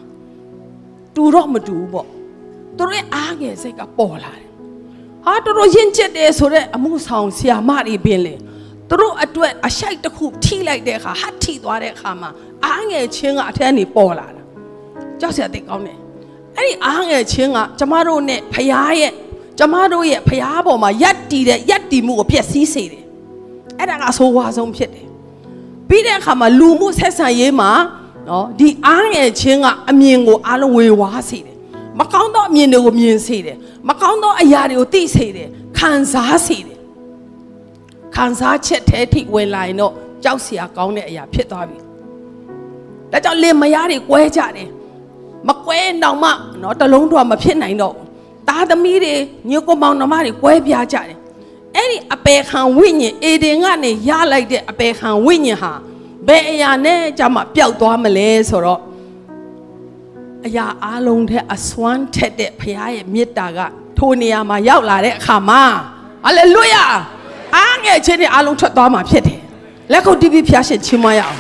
တူတော့မတူဘူးပေါ့သူတို့ရဲ့အားငယ်စိတ်ကပေါ်လာတယ်ဟာတော်တော်ရင့်ကျက်တယ်ဆိုတော့အမှုဆောင်ဆရာမတွေပင်လေသူတို့အတွက်အရှိုက်တစ်ခုထိလိုက်တဲ့အခါဟတ်ထိသွားတဲ့အခါမှာအားငယ်ချင်းကအထက်ကနေပေါ်လာတာကြောက်စရာတိတ်ကောင်းတယ် အဲ့ဒီအားငယ်ချင်းကကျမတို့နဲ့ဖရားရဲ့ကျမတို့ရဲ့ဖရားပေါ်မှာယက်တီတဲ့ယက်တီမှုကိုဖျက်ဆီးစေတယ်အဲ့ဒါကအဆိုးဝါးဆုံးဖြစ်တယ်ပြီးတဲ့အခါမှာလူမှုဆက်ဆံရေးမှာနော်ဒီအားငယ်ချင်းကအမြင်ကိုအားလုံးဝေဝါးစေတယ်မကောင်းသောအမြင်တွေကိုမြင်စေတယ်မကောင်းသောအရာတွေကိုသိစေတယ်ခံစားစေတယ်ခံစားချက်ထဲထိဝင်လာရင်တော့ကြောက်စရာကောင်းတဲ့အရာဖြစ်သွားပြီ။ဒါကြောင့်လင်မယားတွေကွဲကြတယ်။မ ကွဲတော့မှနော်တလုံးတော့မဖြစ်နိုင်တော့ဘူး။သားသမီးတွေညကိုမောင်နှမတွေကွဲပြားကြတယ်။အဲ့ဒီအပေခံဝိညာဉ်အေဒင်ကနေရလိုက်တဲ့အပေခံဝိညာဉ်ဟာဘယ်အရာနဲ့ကြမှာပျောက်သွားမလဲဆိုတော့အရာအလုံးထဲအစွမ်းထက်တဲ့ဘုရားရဲ့မေတ္တာကထိုနေရာမှာရောက်လာတဲ့အခါမှာဟာလေလုယာအားငယ်ခြင်းတွေအလုံးထွက်သွားမှာဖြစ်တယ်လက်ခုပ်တီးပြီးဖျားရှင်ချီးမွမ်းရအောင်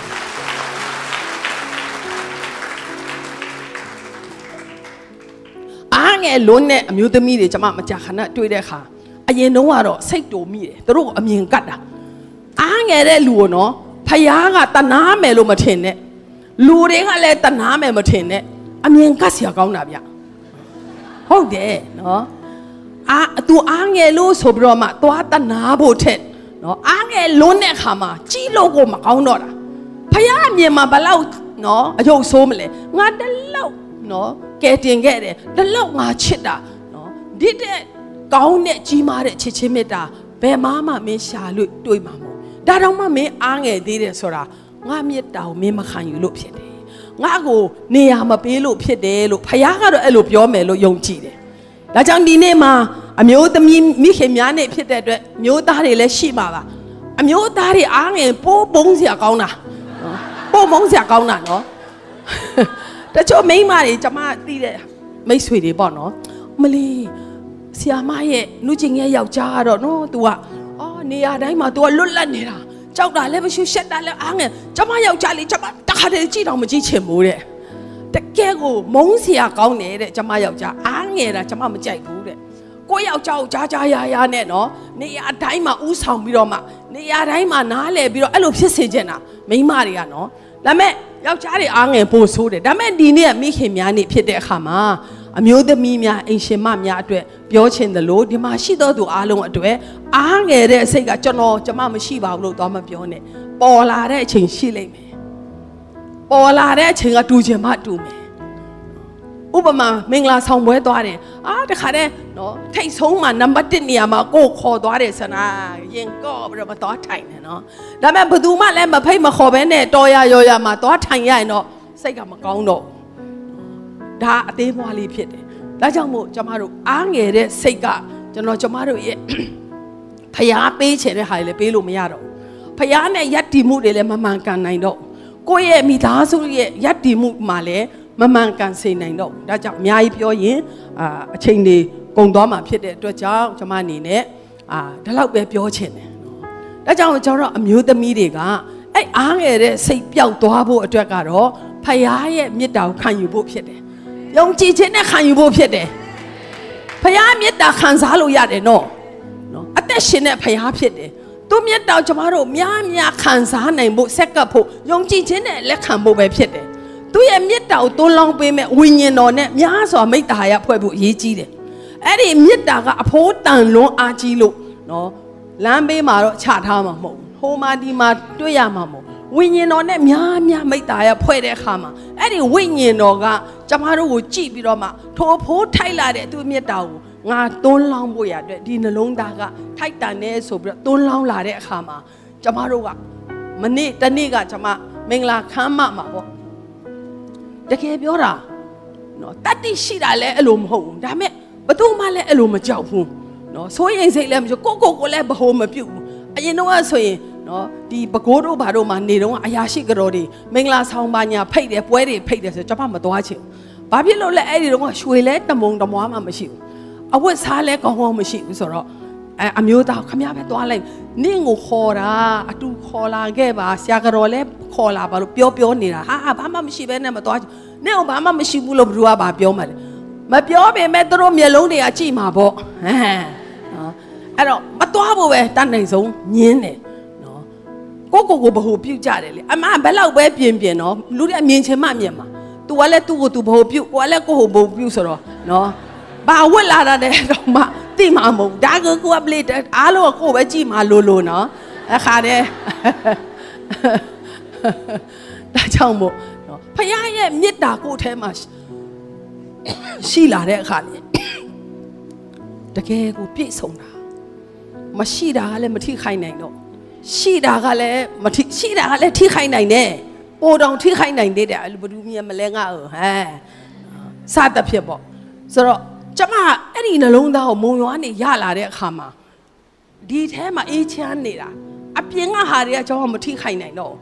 အားငယ်လုံးနဲ့အမျိုးသမီးတွေကျွန်မမကြာခဏတွေ့တဲ့အခါအရင်တုန်းကတော့စိတ်တူမိတယ်သူတို့ကအမြင်ကတ်တာအားငယ်တဲ့လူကိုနော်ဖယားကတနာမယ်လို့မထင်နဲ့လူတွေကလည်းတနာမယ်မထင်နဲ့အမြင်ကတ်เสียကောင်းတာဗျဟုတ်တယ်နော်အာသူအားငယ်လို့ဆိုပြီးတော့မှသွားတနာဖို့ထက်နော်အားငယ်လွန်းတဲ့အခါမှာကြီးလို့ကိုမကောင်းတော့တာဖယားအမြင်မှာဘလောက်နော်အယုတ်ဆိုးမလဲငါတလောက်နော် ကဲတင်ခဲ့တယ်တလောက်ငါချစ်တာနော်ဒီတဲ့ကောင်းတဲ့ကြီးမားတဲ့ချစ်ချင်းမေတ္တာဘယ်မှမမင်းရှာလို့တွေးမှာမဟုတ်ဒါတော့မှမင်းအားငယ်သေးတယ်ဆိုတာငါမေတ္တာကိုမင်းမခံယူလို့ဖြစ်တယ်ငါကိုနေရာမပေးလို့ဖြစ်တယ်လို့ဖယားကတော့အဲ့လိုပြောမယ်လို့ယုံကြည်တယ်ဒါကြောင့်ဒီနေ့မှာအမျိုးသမီးမိခင်များနဲ့ဖြစ်တဲ့အတွက်မျိုးသားတွေလည်းရှိမှာပါအမျိုးသားတွေအားငယ်ပိုးပုံးစရာကောင်းတာပိုးပုံးစရာကောင်းတာနော် တချို့မိန်းမတွေကျမသိတဲ့မိတ်ဆွေတွေပေါ့နော်မလီဆီယာမရဲ့လူချင်းရဲ့ယောက်ျားကတော့နော် तू ကအော်နေရာတိုင်းမှာ तू ကလွတ်လပ်နေတာကြောက်တာလည်းမရှိရှက်တာလည်းအားငယ်ကျမယောက်ျားလေးကျမတခါတည်းကြည့်တော့မကြည့်ချင်ဘူးတဲ့တကယ်ကိုမုန်းစရာကောင်းတယ်တဲ့ကျမယောက်ျားအားငယ်တာကျမမကြိုက်ဘူးတဲ့ကိုယောက်ျားကိုကြားကြားရရနဲ့နော်နေရာတိုင်းမှာဥဆောင်ပြီးတော့မှနေရာတိုင်းမှာနားလဲပြီးတော့အဲ့လိုဖြစ်စေချင်တာမိန်းမတွေကနော်ဒါမဲ့ ယောက်ျားတွေအားငယ်ပို့ဆိုးတယ်ဒါမဲ့ဒီနေ့ကမိခင်များနေဖြစ်တဲ့အခါမှာအမျိုးသမီးများအိမ်ရှင်မများအတွက်ပြောချင်တယ်လို့ဒီမှာရှိတော်သူအားလုံးအတွက်အားငယ်တဲ့အစိတ်ကကျွန်တော်ကျမမရှိပါဘူးလို့တော့မပြောနဲ့ပေါ်လာတဲ့အချိန်ရှိလိမ့်မယ်ပေါ်လာတဲ့အချိန်ကတူချင်မှတူမယ် ဥပမာမင်္ဂလာဆောင်ပွဲသွားတယ်အာတခါတည်းနော်ထိတ်ဆုံးမှာနံပါတ်1နေရာမှာကိုယ်ခေါ်သွားတယ်ဆနာရင်ကော့ပြီးတော့မသွားထိုင်နဲ့နော်ဒါပေမဲ့ဘယ်သူမှလည်းမဖိတ်မခေါ်ဘဲနဲ့တော်ရရောရမှာသွားထိုင်ရရင်တော့စိတ်ကမကောင်းတော့ဒါအသေးမွားလေးဖြစ်တယ်ဒါကြောင့်မို့ကျမတို့အားငယ်တဲ့စိတ်ကကျွန်တော်ကျမတို့ရဲ့ဖျားပေးချင်တဲ့ဟာတွေလည်းပေးလို့မရတော့ဖျားနဲ့ယက်တီမှုတွေလည်းမမှန်ကန်နိုင်တော့ကိုယ့်ရဲ့မိသားစုရဲ့ယက်တီမှုမှာလည်း မမှန်ကန်စေနိုင်တော့ဒါကြောင့်အများကြီးပြောရင်အာအချိန်တွေကုန်သွားမှာဖြစ်တဲ့အတွက်ကြောင့်ကျွန်မအနေနဲ့အာဒီလောက်ပဲပြောချင်တယ်နော်ဒါကြောင့်ကျွန်တော်အမျိုးသမီးတွေကအဲ့အားငယ်တဲ့စိတ်ပျောက်သွားဖို့အတွက်ကတော့ဖခင်ရဲ့မေတ္တာကိုခံယူဖို့ဖြစ်တယ်ယုံကြည်ခြင်းနဲ့ခံယူဖို့ဖြစ်တယ်ဖခင်မေတ္တာခံစားလို့ရတယ်နော်နော်အသက်ရှင်တဲ့ဖခင်ဖြစ်တယ်သူမြတ်တော်ကျမတို့များများခံစားနိုင်ဖို့ဆက်ကပ်ဖို့ယုံကြည်ခြင်းနဲ့လက်ခံဖို့ပဲဖြစ်တယ် သူရဲ့မြတ်တာကိုတွန်းလောင်းပေးမဲ့ဝိညာဉ်တော်နဲ့များစွာမိတ္တာရဖွဲ့ဖို့အရေးကြီးတယ်အဲ့ဒီမြတ်တာကအဖိုးတန်လွန်းအားကြီးလို့နော်လမ်းဘေးမှာတော့ခြထားမှာမဟုတ်ဟိုမှာဒီမှာတွေ့ရမှာမဟုတ်ဝိညာဉ်တော်နဲ့များများမိတ္တာရဖွဲ့တဲ့အခါမှာအဲ့ဒီဝိညာဉ်တော်ကကျမတို့ကိုကြည့်ပြီးတော့မှထိုအဖိုးထိုက်လာတဲ့သူမြတ်တာကိုငါတွန်းလောင်းဖို့ရအတွက်ဒီနှလုံးသားကထိုက်တန်နေဆိုပြီးတော့တွန်းလောင်းလာတဲ့အခါမှာကျမတို့ကမနေ့တနေ့ကကျမမင်္ဂလာခမ်းမမှာပေါ့ တကယ်ပြောတာနော်တတိရှိတာလည်းအဲ့လိုမဟုတ်ဘူးဒါပေမဲ့ဘသူမှလည်းအဲ့လိုမကြောက်ဘူးနော်ဆိုရင်စိတ်လည်းမကြောက်ကိုကိုကိုလည်းဘ ਹੁ မပြုတ်ဘူးအရင်တော့ဆိုရင်နော်ဒီပကိုးတို့ဘာတို့မှနေတော့အရာရှိကြတော်တွေမင်္ဂလာဆောင်ပါညာဖိတ်တယ်ပွဲတွေဖိတ်တယ်ဆိုကျွန်မမသွားချင်ဘူးဘာဖြစ်လို့လဲအဲ့ဒီတော့ရွှေလဲတမုံတမွားမှမရှိဘူးအဝတ်စားလဲကောင်းကောင်းမရှိဘူးဆိုတော့ အဲအမျိုးသားခမရပဲသွားလိုက်နင့်ကိုခေါ်တာအတူခေါ်လာခဲ့ပါဆရာကတော်လဲခေါ်လာပါလို့ပြောပြောနေတာဟာဘာမှမရှိဘဲနဲ့မသွားနင့်ကဘာမှမရှိဘူးလို့ဘယ်သူကဘာပြောမှလဲမပြောပေမဲ့သူတို့မျက်လုံးတွေကကြည့်မှာပေါ့ဟမ်နော်အဲ့တော့မသွားဖို့ပဲတတ်နိုင်ဆုံးညင်းတယ်နော်ကိုကိုကိုဘ ਹੁ ပြုတ်ကြတယ်လေအမဘယ်လောက်ပဲပြင်ပြင်နော်လူတွေအမြင်ချင်းမှမြင်မှာ तू ကလည်းသူ့ကို तू ဘ ਹੁ ပြုတ်ကိုကလည်းကိုကိုဘ ਹੁ ပြုတ်ဆိုတော့နော်ဘာဝက်လာတာတဲ့တော့မှ သိမှာမဟုတ်ဒါကကိုကပလေအားလုံးကိုပဲကြည့်မှာလို့လို့နော်အခါတည်းဒါကြောင့်မို့နော်ဖခင်ရဲ့မေတ္တာကိုယ်ထဲမှာရှိလာတဲ့အခါလေတကယ်ကိုပြည့်စုံတာမရှိတာကလည်းမထိခိုက်နိုင်တော့ရှိတာကလည်းမထိရှိတာကလည်းထိခိုက်နိုင်တယ်ပိုတောင်ထိခိုက်နိုင်သေးတယ်ဘယ်သူမြင်မလဲငါ့ဟမ်စသဖြင့်ပေါ့ဆိုတော့ ကျမအဲ့ဒီနှလုံးသားကိုမုံရွာနေရလာတဲ့အခါမှာဒီထဲမှာအေးချမ်းနေတာအပြင်ကဟာတွေကကျွန်တော်မထိခိုက်နိုင်တော့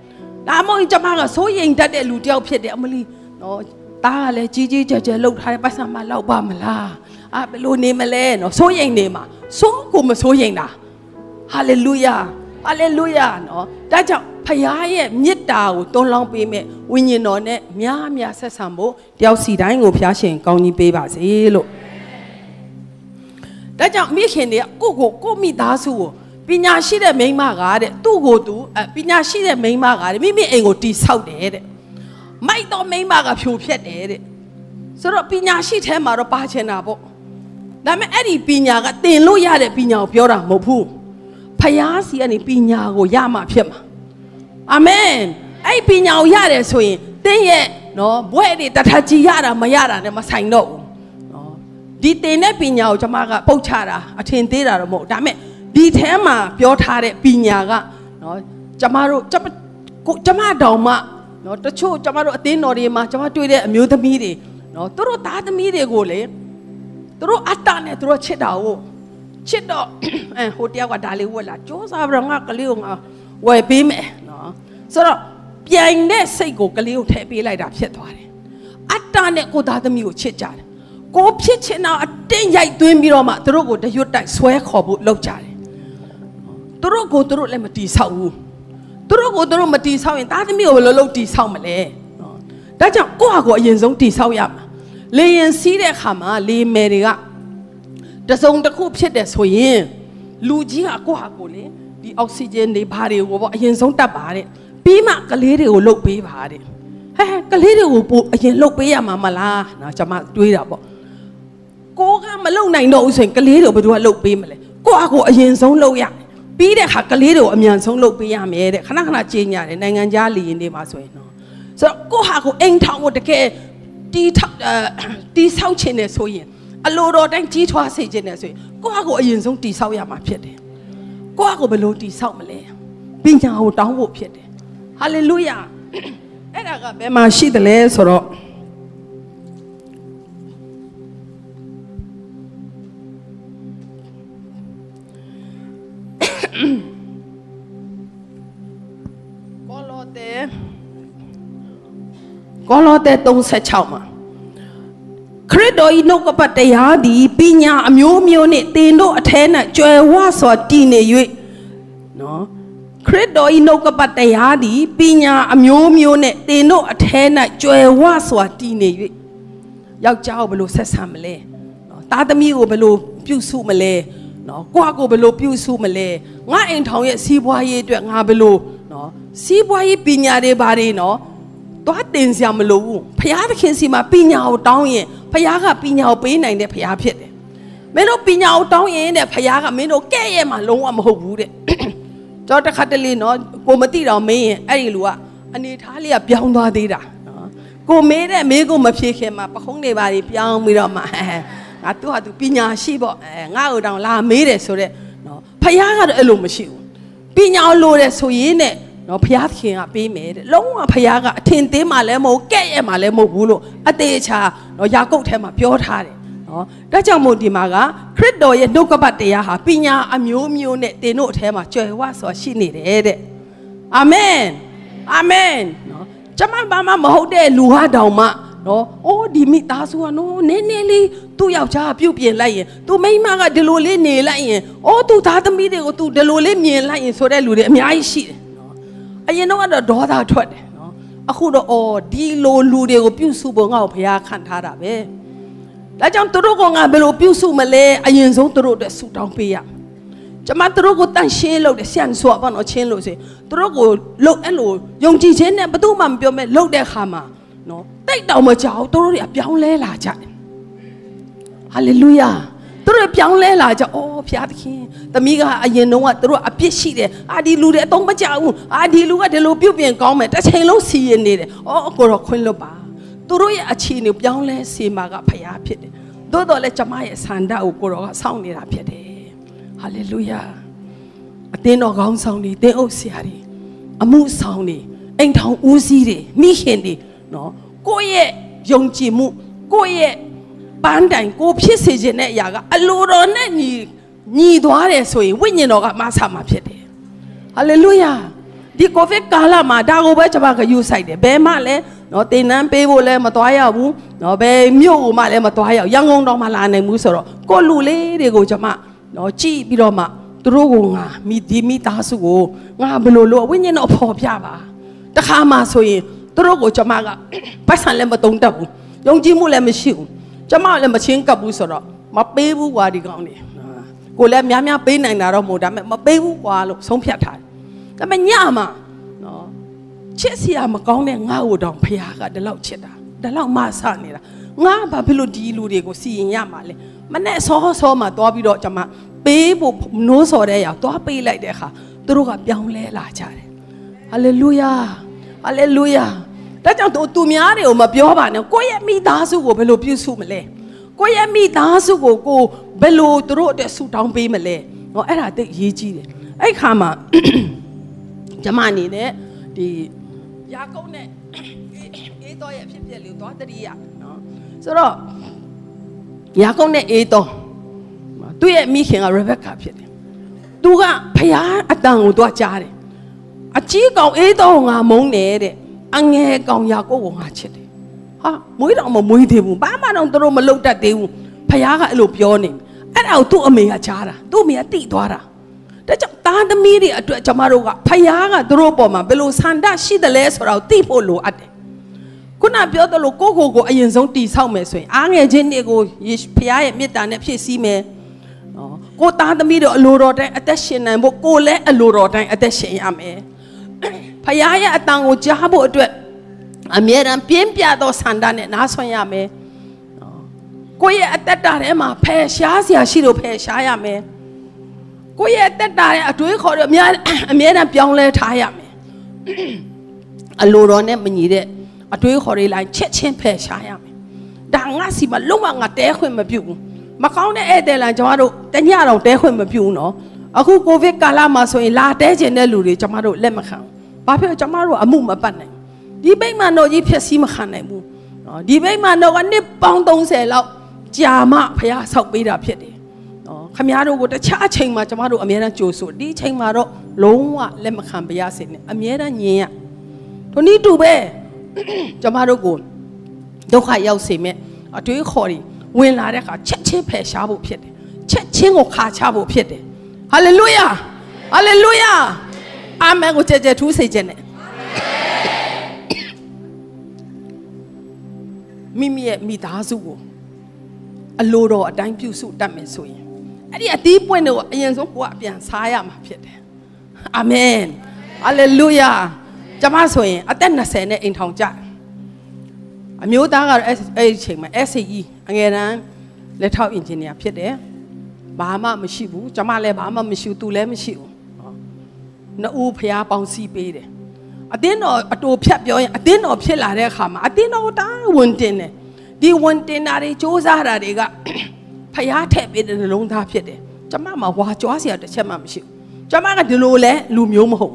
ဒါမှမဟုတ်ကျမကစိုးရိမ်တတ်တဲ့လူတယောက်ဖြစ်တယ်အမလီနော်တားကလည်းကြီးကြီးကျယ်ကျယ်လှုပ်ထားတဲ့ပတ်စံမလောက်ပါမလားအာဘယ်လိုနေမလဲနော်စိုးရိမ်နေမှာစိုးကိုမစိုးရိမ်တာဟာလေလုယာဟာလေလုယာနော်ဒါကြောင့်ဖခင်ရဲ့မေတ္တာကိုတွန်းလောင်းပေးမဲ့ဝိညာဉ်တော်နဲ့များများဆက်ဆံဖို့တယောက်စီတိုင်းကိုဖခင်ရှင်ကောင်းကြီးပေးပါစေလို့ ဒါကြောင့်မိခင်တွေကကိုကိုကိုမိသားစုကိုပညာရှိတဲ့မိန်းမကတဲ့သူ့ကိုသူအပညာရှိတဲ့မိန်းမကတဲ့မိမိအိမ်ကိုတီဆောက်တယ်တဲ့မိုက်တော့မိန်းမကဖြိုဖြက်တယ်တဲ့ဆိုတော့ပညာရှိထဲမှာတော့ပါချင်တာပေါ့ဒါပေမဲ့အဲ့ဒီပညာကသင်လို့ရတဲ့ပညာကိုပြောတာမဟုတ်ဘူးဖယားစီကနေပညာကိုရမှဖြစ်မှာအာမင်အဲ့ပညာကိုရတယ်ဆိုရင်သင်ရဲ့နော်ဘွဲ့တွေတထကြီးရတာမရတာနဲ့မဆိုင်တော့ဘူးနော် ဒီသင်တဲ့ပညာကိုကျွန်မကပုတ်ချတာအထင်သေးတာတော့မဟုတ်ဒါပေမဲ့ဒီထဲမှာပြောထားတဲ့ပညာကနော်ကျမတို့ကျမကိုကျမတောင်မှနော်တချို့ကျမတို့အသင်းတော်တွေမှာကျမတွေ့တဲ့အမျိုးသမီးတွေနော်သူတို့သားသမီးတွေကိုလေသူတို့အတ္တနဲ့သူတို့ချစ်တာကိုချစ်တော့အဲဟိုတယောက်ကဒါလေးဝက်လာစူးစားပြီးတော့ငါကလေးကိုငါဝယ်ပေးမယ်နော်ဆိုတော့ပြိုင်တဲ့စိတ်ကိုကလေးကိုထည့်ပေးလိုက်တာဖြစ်သွားတယ်အတ္တနဲ့ကိုသားသမီးကိုချစ်ကြတယ် ကိုဖြစ်ချင်တာအတင်းရိုက်သွင်းပြီးတော့မှသူတို့ကိုတရွတ်တိုက်ဆွဲခေါ်ဖို့လုပ်ကြတယ်သူတို့ကိုသူတို့လည်းမတီးဆောက်ဘူးသူတို့ကိုသူတို့မတီးဆောက်ရင်သားသမီးကိုဘယ်လိုလုပ်တီးဆောက်မလဲနော်ဒါကြောင့်ကိုယ့်ဟာကိုယ်အရင်ဆုံးတီးဆောက်ရမှာလေရင်စီးတဲ့အခါမှာလေမယ်တွေကတစုံတစ်ခုဖြစ်တယ်ဆိုရင်လူကြီးကကိုယ့်ဟာကိုယ်လေဒီအောက်ဆီဂျင်တွေဘာတွေကိုပေါ့အရင်ဆုံးတက်ပါတဲ့ပြီးမှကလေးတွေကိုလှုပ်ပေးပါတဲ့ဟဲ့ကလေးတွေကိုပို့အရင်လှုပ်ပေးရမှာမလားနော်ကျွန်မတွေးတာပေါ့ ကိုကမလုံနိုင်တော့ဘူးဆိုရင်ကလေးတွေကိုဘယ်သူကလှုပ်ပေးမလဲကိုယ့်အကိုအရင်ဆုံးလှုပ်ရပြီးတဲ့ခါကလေးတွေကိုအမြန်ဆုံးလှုပ်ပေးရမယ်တဲ့ခဏခဏကြေညာတယ်နိုင်ငံခြားလီရင်တွေမှာဆိုရင်နော်ဆိုတော့ကိုဟာကိုအိမ်ထောင်ကိုတကယ်တီးထောက်တီးဆောက်ခြင်းနဲ့ဆိုရင်အလိုတော်တိုင်းကြီးထွားစေခြင်းနဲ့ဆိုရင်ကိုဟာကိုအရင်ဆုံးတီးဆောက်ရမှာဖြစ်တယ်ကိုဟာကိုဘယ်လိုတီးဆောက်မလဲပညာကိုတောင်းဖို့ဖြစ်တယ်ဟာလေလုယာအဲ့ဒါကဘယ်မှာရှိတယ်လဲဆိုတော့ ကောလောတဲ36မှာခရစ်တော်ဤနှုတ်ကပတ်တရားသည်ပညာအမျိုးမျိုးနှင့်တင်တို့အထဲ၌ကြွယ်ဝစွာတည်နေ၍နော်ခရစ်တော်ဤနှုတ်ကပတ်တရားသည်ပညာအမျိုးမျိုးနှင့်တင်တို့အထဲ၌ကြွယ်ဝစွာတည်နေ၍ယောက်ျားကိုဘယ်လိုဆက်ဆံမလဲနော်သားသမီးကိုဘယ်လိုပြုစုမလဲနော်ကိုယ့်ကိုဘယ်လိုပြုစုမလဲငါအိမ်ထောင်ရဲ့စီးပွားရေးအတွက်ငါဘယ်လိုနော်စီးပွားရေးပညာတွေဘာတွေနော် သွားတင်စရာမလိုဘူးဖရာသခင်စီမှာပညာကိုတောင်းရင်ဖရာကပညာကိုပေးနိုင်တဲ့ဖရာဖြစ်တယ်မင်းတို့ပညာကိုတောင်းရင်တဲ့ဖရာကမင်းတို့ကဲ့ရဲ့မှာလုံးဝမဟုတ်ဘူးတဲ့ကျွန်တော်တစ်ခါတလေနော်ကိုမသိတော့မင်းရင်အဲ့ဒီလူကအနေထားလေးကပြောင်းသွားသေးတာနော်ကိုမေးတဲ့မေးကိုမဖြေခင်မှာပခုံးတွေပါတွေပြောင်းပြီးတော့မှငါသူ့ဟာသူပညာရှိပေါ့အဲငါ့ကိုတောင်လာမေးတယ်ဆိုတော့နော်ဖရာကတော့အဲ့လိုမရှိဘူးပညာလိုတယ်ဆိုရင်တဲ့ နော်ဘုရားသခင်ကပေးမယ်တဲ့လုံးဝဘုရားကအထင်သေးမှလည်းမဟုတ်ကဲ့ရဲ့မှလည်းမဟုတ်ဘူးလို့အသေးချာနော်ယာကုပ်ထဲမှာပြောထားတယ်နော်ဒါကြောင့်မို့ဒီမှာကခရစ်တော်ရဲ့နှုတ်ကပတ်တရားဟာပညာအမျိုးမျိုးနဲ့တင်တို့အထဲမှာကြွယ်ဝစွာရှိနေတယ်တဲ့အာမင်အာမင်နော်ကျမဘာမှမဟုတ်တဲ့လူဟာတောင်မှနော်အိုးဒီမိသားစုကနော်နည်းနည်းလေးသူ့ယောက်ျားပြုတ်ပြင်လိုက်ရင်သူမိန်းမကဒီလိုလေးနေလိုက်ရင်အိုးသူသားသမီးတွေကိုသူဒီလိုလေးမြင်လိုက်ရင်ဆိုတဲ့လူတွေအများကြီးရှိတယ် အရင်တော့ကတော့ဒေါသထွက်တယ်နော်အခုတော့အော်ဒီလိုလူတွေကိုပြုစုဖို့ငါ့ကိုဘုရားခံထားတာပဲဒါကြောင့်သူတို့ကငါဘယ်လိုပြုစုမလဲအရင်ဆုံးသူတို့အတွက်ဆူတောင်းပေးရကျမသူတို့ကိုတန့်ရှင်းလို့တယ်ဆန်ဆိုဘာလို့ချင်းလို့စေသူတို့ကိုလှုပ်အဲ့လိုယုံကြည်ခြင်းနဲ့ဘယ်သူမှမပြောမဲ့လှုပ်တဲ့ခါမှာနော်တိတ်တောင်မကြောက်သူတို့တွေအပြောင်းလဲလာကြတယ်ဟာလေလုယာ သူတို့ပြောင်းလဲလာကြအော်ဖျားသခင်သမီးကအရင်တုန်းကသူတို့အပြစ်ရှိတယ်အာဒီလူတွေအသုံးမကျဘူးအာဒီလူကဒီလိုပြုတ်ပြင်ကောင်းမယ်တစ်ချိန်လုံးစီရင်နေတယ်အော်ကိုတော့ခွင့်လွတ်ပါသူတို့ရဲ့အခြေအနေပြောင်းလဲစေမှာကဖျားဖြစ်တယ်သို့တော်လည်းကျမရဲ့ဆန္ဒကိုကိုတော့ကစောင့်နေတာဖြစ်တယ်ဟာလေလုယာအသင်းတော်ကောင်းဆောင်တွေတင်းအုပ်ဆရာတွေအမှုဆောင်တွေအိမ်ထောင်ဦးစီးတွေမိခင်တွေနော်ကိုယ့်ရဲ့ယုံကြည်မှုကိုယ့်ရဲ့ ပန်းတိုင်ကိုဖြစ်စေခြင်းတဲ့အရာကအလိုတော်နဲ့ညီညီသွားတယ်ဆိုရင်ဝိညာဉ်တော်ကမဆာမှာဖြစ်တယ်ဟာလေလုယာဒီကိုဗစ်ကာလမှာဒါကိုပဲကျွန်မကယူဆိုင်တယ်ဘယ်မှလည်းနော်တင်နန်းပေးဖို့လည်းမသွားရဘူးနော်ဘယ်မြို့ကိုမှလည်းမသွားရဘူးရန်ကုန်တော်မှလာနိုင်ဘူးဆိုတော့ကိုလူလေးတွေကိုကျွန်မနော်ကြည့်ပြီးတော့မှသူတို့ကငါမိဒီမိသားစုကိုငါဘယ်လိုလုပ်ဝိညာဉ်တော်ဖော်ပြပါတခါမှဆိုရင်သူတို့ကိုကျွန်မကပိုက်ဆံလည်းမတုံးတတ်ဘူးယုံကြည်မှုလည်းမရှိဘူး ကျွန်မလည်းမချင်းကပ်ဘူးဆိုတော့မပေးဘူးကွာဒီကောင်းနေကိုလည်းများများပေးနိုင်တာတော့မဟုတ်ဒါပေမဲ့မပေးဘူးကွာလို့ဆုံးဖြတ်ထားတယ်ဒါပေမဲ့ညမှာနော်ချစ်စရာမကောင်းတဲ့ငါ့ကိုတောင်ဖခင်ကဒီလောက်ချစ်တာဒီလောက်မဆနေတာငါဘာဖြစ်လို့ဒီလူတွေကိုစီရင်ရမှာလဲမနဲ့ဆောဆောမှာသွားပြီးတော့ကျွန်မပေးဖို့နိုးစော်တဲ့ရောက်သွားပေးလိုက်တဲ့အခါသူတို့ကပြောင်းလဲလာကြတယ်ဟာလေလုယာဟာလေလုယာ ဒါကြောင့်သူသူများတွေကိုမပြောပါနဲ့ကိုယ့်ရဲ့မိသားစုကိုဘယ်လိုပြုစုမလဲကိုယ့်ရဲ့မိသားစုကိုကိုဘယ်လိုသူတို့အတွက်ဆူတောင်းပေးမလဲဟောအဲ့ဒါသိရေးကြီးတယ်အဲ့ခါမှာကျမအနေနဲ့ဒီယာကုပ်နဲ့အေးတော်ရဲ့အဖြစ်အပျက်လေးကိုသွားတတိယနော်ဆိုတော့ယာကုပ်နဲ့အေးတော်သူ့ရဲ့မိခင်ကရေဘက်ကာဖြစ်တယ်သူကဖျားအတန်ကိုသွားကြားတယ်အကြီးကောင်အေးတော်ငါမုန်းတယ်တဲ့ အငယ်ကောင်ယာကုပ်ကိုငါချစ်တယ်ဟာမွေးတော့မမွေးသေးဘူးဘာမှတော့သူတို့မလုပ်တတ်သေးဘူးဖခင်ကအဲ့လိုပြောနေအဲ့ဒါကိုသူ့အမေကကြားတာသူ့အမေကတိသွားတာဒါကြောင့်သားသမီးတွေအတွက်ကျမတို့ကဖခင်ကသူတို့ပေါ်မှာဘယ်လိုဆန္ဒရှိတယ်လဲဆိုတာကိုသိဖို့လိုအပ်တယ်ခုနပြောသလိုကိုကိုကိုအရင်ဆုံးတီဆောက်မယ်ဆိုရင်အားငယ်ချင်းတွေကိုယေရှုဖခင်ရဲ့မေတ္တာနဲ့ဖြည့်ဆည်းမယ်နော်ကိုသားသမီးတို့အလိုတော်တိုင်းအသက်ရှင်နိုင်ဖို့ကိုလည်းအလိုတော်တိုင်းအသက်ရှင်ရမယ် ဖခင်ရဲ့အတန်ကိုကြားဖို့အတွက်အမြဲတမ်းပြင်းပြသောဆန္ဒနဲ့နားဆွင့်ရမယ်ကိုယ့်ရဲ့အသက်တာထဲမှာဖယ်ရှားစရာရှိလို့ဖယ်ရှားရမယ်ကိုယ့်ရဲ့အသက်တာရဲ့အတွေးခေါ်တွေအများအမြဲတမ်းပြောင်းလဲထားရမယ်အလိုတော်နဲ့မညီတဲ့အတွေးခေါ်တွေလိုက်ချက်ချင်းဖယ်ရှားရမယ်ဒါငါစီမလုံးဝငါတဲခွင့်မပြုဘူးမကောင်းတဲ့ဧည့်သည်လန်ကျမတို့တညတော့တဲခွင့်မပြုဘူးနော် အခုကိုဗစ်ကာလမှာဆိုရင်လာတဲကျင်တဲ့လူတွေကျမတို့လက်မခံဘာဖြစ်လို့ကျမတို့အမှုမပတ်နိုင်ဒီဘိတ်မှန်တော့ကြီးဖြစ်စည်းမခံနိုင်ဘူးနော်ဒီဘိတ်မှန်တော့ကနှစ်ပေါင်း30လောက်ကြာမှဖះဆောက်ပေးတာဖြစ်တယ်နော်ခမည်းတော်ကိုတခြားအချိန်မှာကျမတို့အများအားကြိုးဆိုဒီအချိန်မှာတော့လုံးဝလက်မခံပါရစေနဲ့အများအားညင်ရထိုနည်းတူပဲကျမတို့ကိုဒုက္ခရောက်စေမဲ့အတွေးခေါ်တွေဝင်လာတဲ့အခါချက်ချင်းဖယ်ရှားဖို့ဖြစ်တယ်ချက်ချင်းကိုခါချဖို့ဖြစ်တယ် ဟာလေလုယာဟာလေလုယာအာမင်ကိုကြဲကြဲထူးစေခြင်းနဲ့မိမိရဲ့မိသားစုကိုအလိုတော်အတိုင်းပြုစုတတ်မယ်ဆိုရင်အဲ့ဒီအသီးပွင့်တော့အရင်ဆုံးကိုကအပြန်စားရမှာဖြစ်တယ်အာမင်ဟာလေလုယာကျွန်မဆိုရင်အသက်20နဲ့အိမ်ထောင်ကြအမျိုးသားကတော့အဲ့ဒီအချိန်မှာ SAE အငယ်တန်းလက်ထောက်အင်ဂျင်နီယာဖြစ်တယ် ဘာမှမရှိဘူးကျွန်မလည်းဘာမှမရှိဘူးသူလည်းမရှိဘူးနှစ်ဦးဖျားပေါင်းစည်းပေးတယ်အတင်းတော်အတူဖြတ်ပြောရင်အတင်းတော်ဖြစ်လာတဲ့အခါမှာအတင်းတော်တာဝန်တင်တယ်ဒီဝန်တင်တာတွေစ조사တာတွေကဖျားထည့်ပေးတဲ့နှလုံးသားဖြစ်တယ်ကျမမှာဝါကြွားစရာတစ်ချက်မှမရှိဘူးကျမကဒီလိုလဲလူမျိုးမဟုတ်